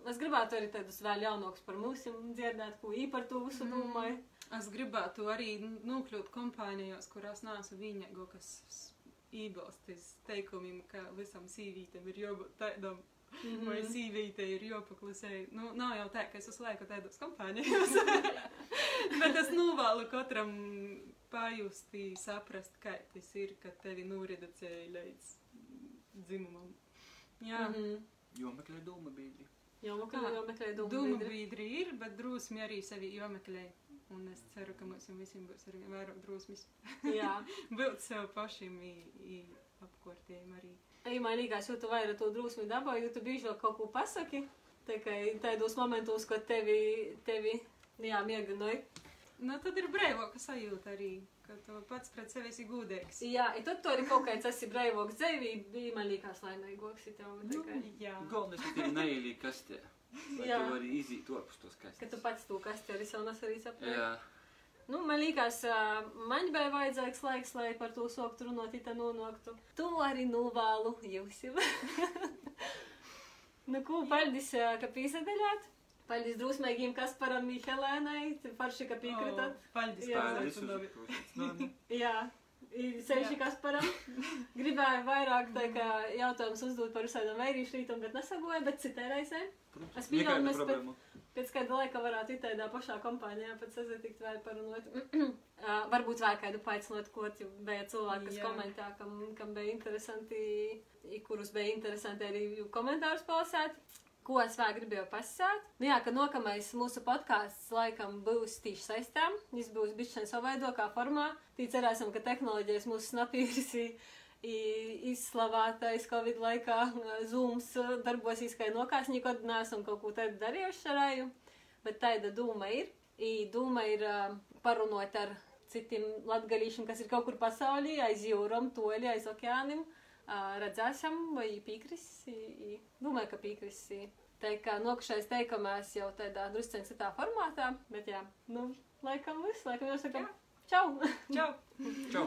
Es gribētu arī tādus vēl jaunākus par mums dzirdēt, ko īpaši par to visu Mm. domāju. Es gribētu arī nokļūt kompānijās, kurās neesmu vienīgo, kas iebilstis teikumiem, ka visam sīvītam ir jābūt tādam, Mhm. vai sīvītē ir jāpaklusē. Nu, nav jau tā, ka es uz laiku tādos kompānijās. *laughs* Bet es novēlu katram pajustī, saprast, kā tas ir, kad tevi noreducēja līdz dzimumam. Jā, Mhm. Jo meklē doma biedri. Jā, meklē, Tā. jau meklē domu Dūmu biedri. biedri ir, bet drusmi arī sevi jāmeklē. Un es ceru, ka mums visiem būs arī vairāk drusmes. Jā. *laughs* Būt sev pašiem i- i apkārtējiem arī. Ej, man liekas, jo tu vairāk to drusmi dabā, jo tu biežāk kaut ko pasaki. Tā kā tādos momentos, kad tevi, tevi jā, mieganoja. Nu, tad ir brīvāka sajūta arī, ka tu pats pret sevi esi gudīgs. Jā, i tad tu arī kaut kāds esi braivoks dzīvība, bija man liekas tev Nu, tikai. jā. Galvenais, ka tev neilī kastē. Lai Jā. tu vari izīt orpus tos Ka kastes. tu pats to kasti arī savu arī saproti. Nu, man liekas, man bija vajadzīgs laiks, lai par to sāktu runāt, ja tā nonāktu. Tu arī novēlu jūs. *laughs* nu, ko, paldies, ka pīsadaļāt. Paldies drusmīgiem Kasparam Mihelēnai, parši, ka piekritat. O, Paldies, Jā. Paldies. *laughs* Jā. Sevišķi Kasparam. Gribēju vairāk tā jautājumus uzdot par visādām vērīšu rītam, bet nesagoju, bet citai reizē. Es pieņemu, mēs problēma. Pēc kāda laika varētu it tādā pašā kompānijā pēc sazatikt vai parunot. *clears throat* uh, varbūt vēl kādu paaicinot, ko bija cilvēki, kas Jā. komentē, kam, kam bija interesanti, i kurus bija interesanti arī komentārus palasēt. Ko es vēl gribēju pasakāt? Nu jā, ka nākamais mūsu podkāsts laikam būs tieši saistām. Viņš būs bijis savādākā formā. Tī cerēsim, ka tehnoloģijas mūs snapīris izslavātais Covid laikā Zooms darbosies kā nokās, nekad neesam kaut ko tādu darījuši ar aju, bet tāda doma ir. I doma ir parunot ar citiem latgalīšiem, kas ir kaut kur pasaulī, aiz jūram, toļi, aiz okeāniem. Redzēsim, vai i, domāju, ka. I. Tā kā nokšais teikamās jau tādā drusceņ citā formātā, bet jā, nu, laikam viss, laikam jau sakam, čau! Čau! *laughs* Čau!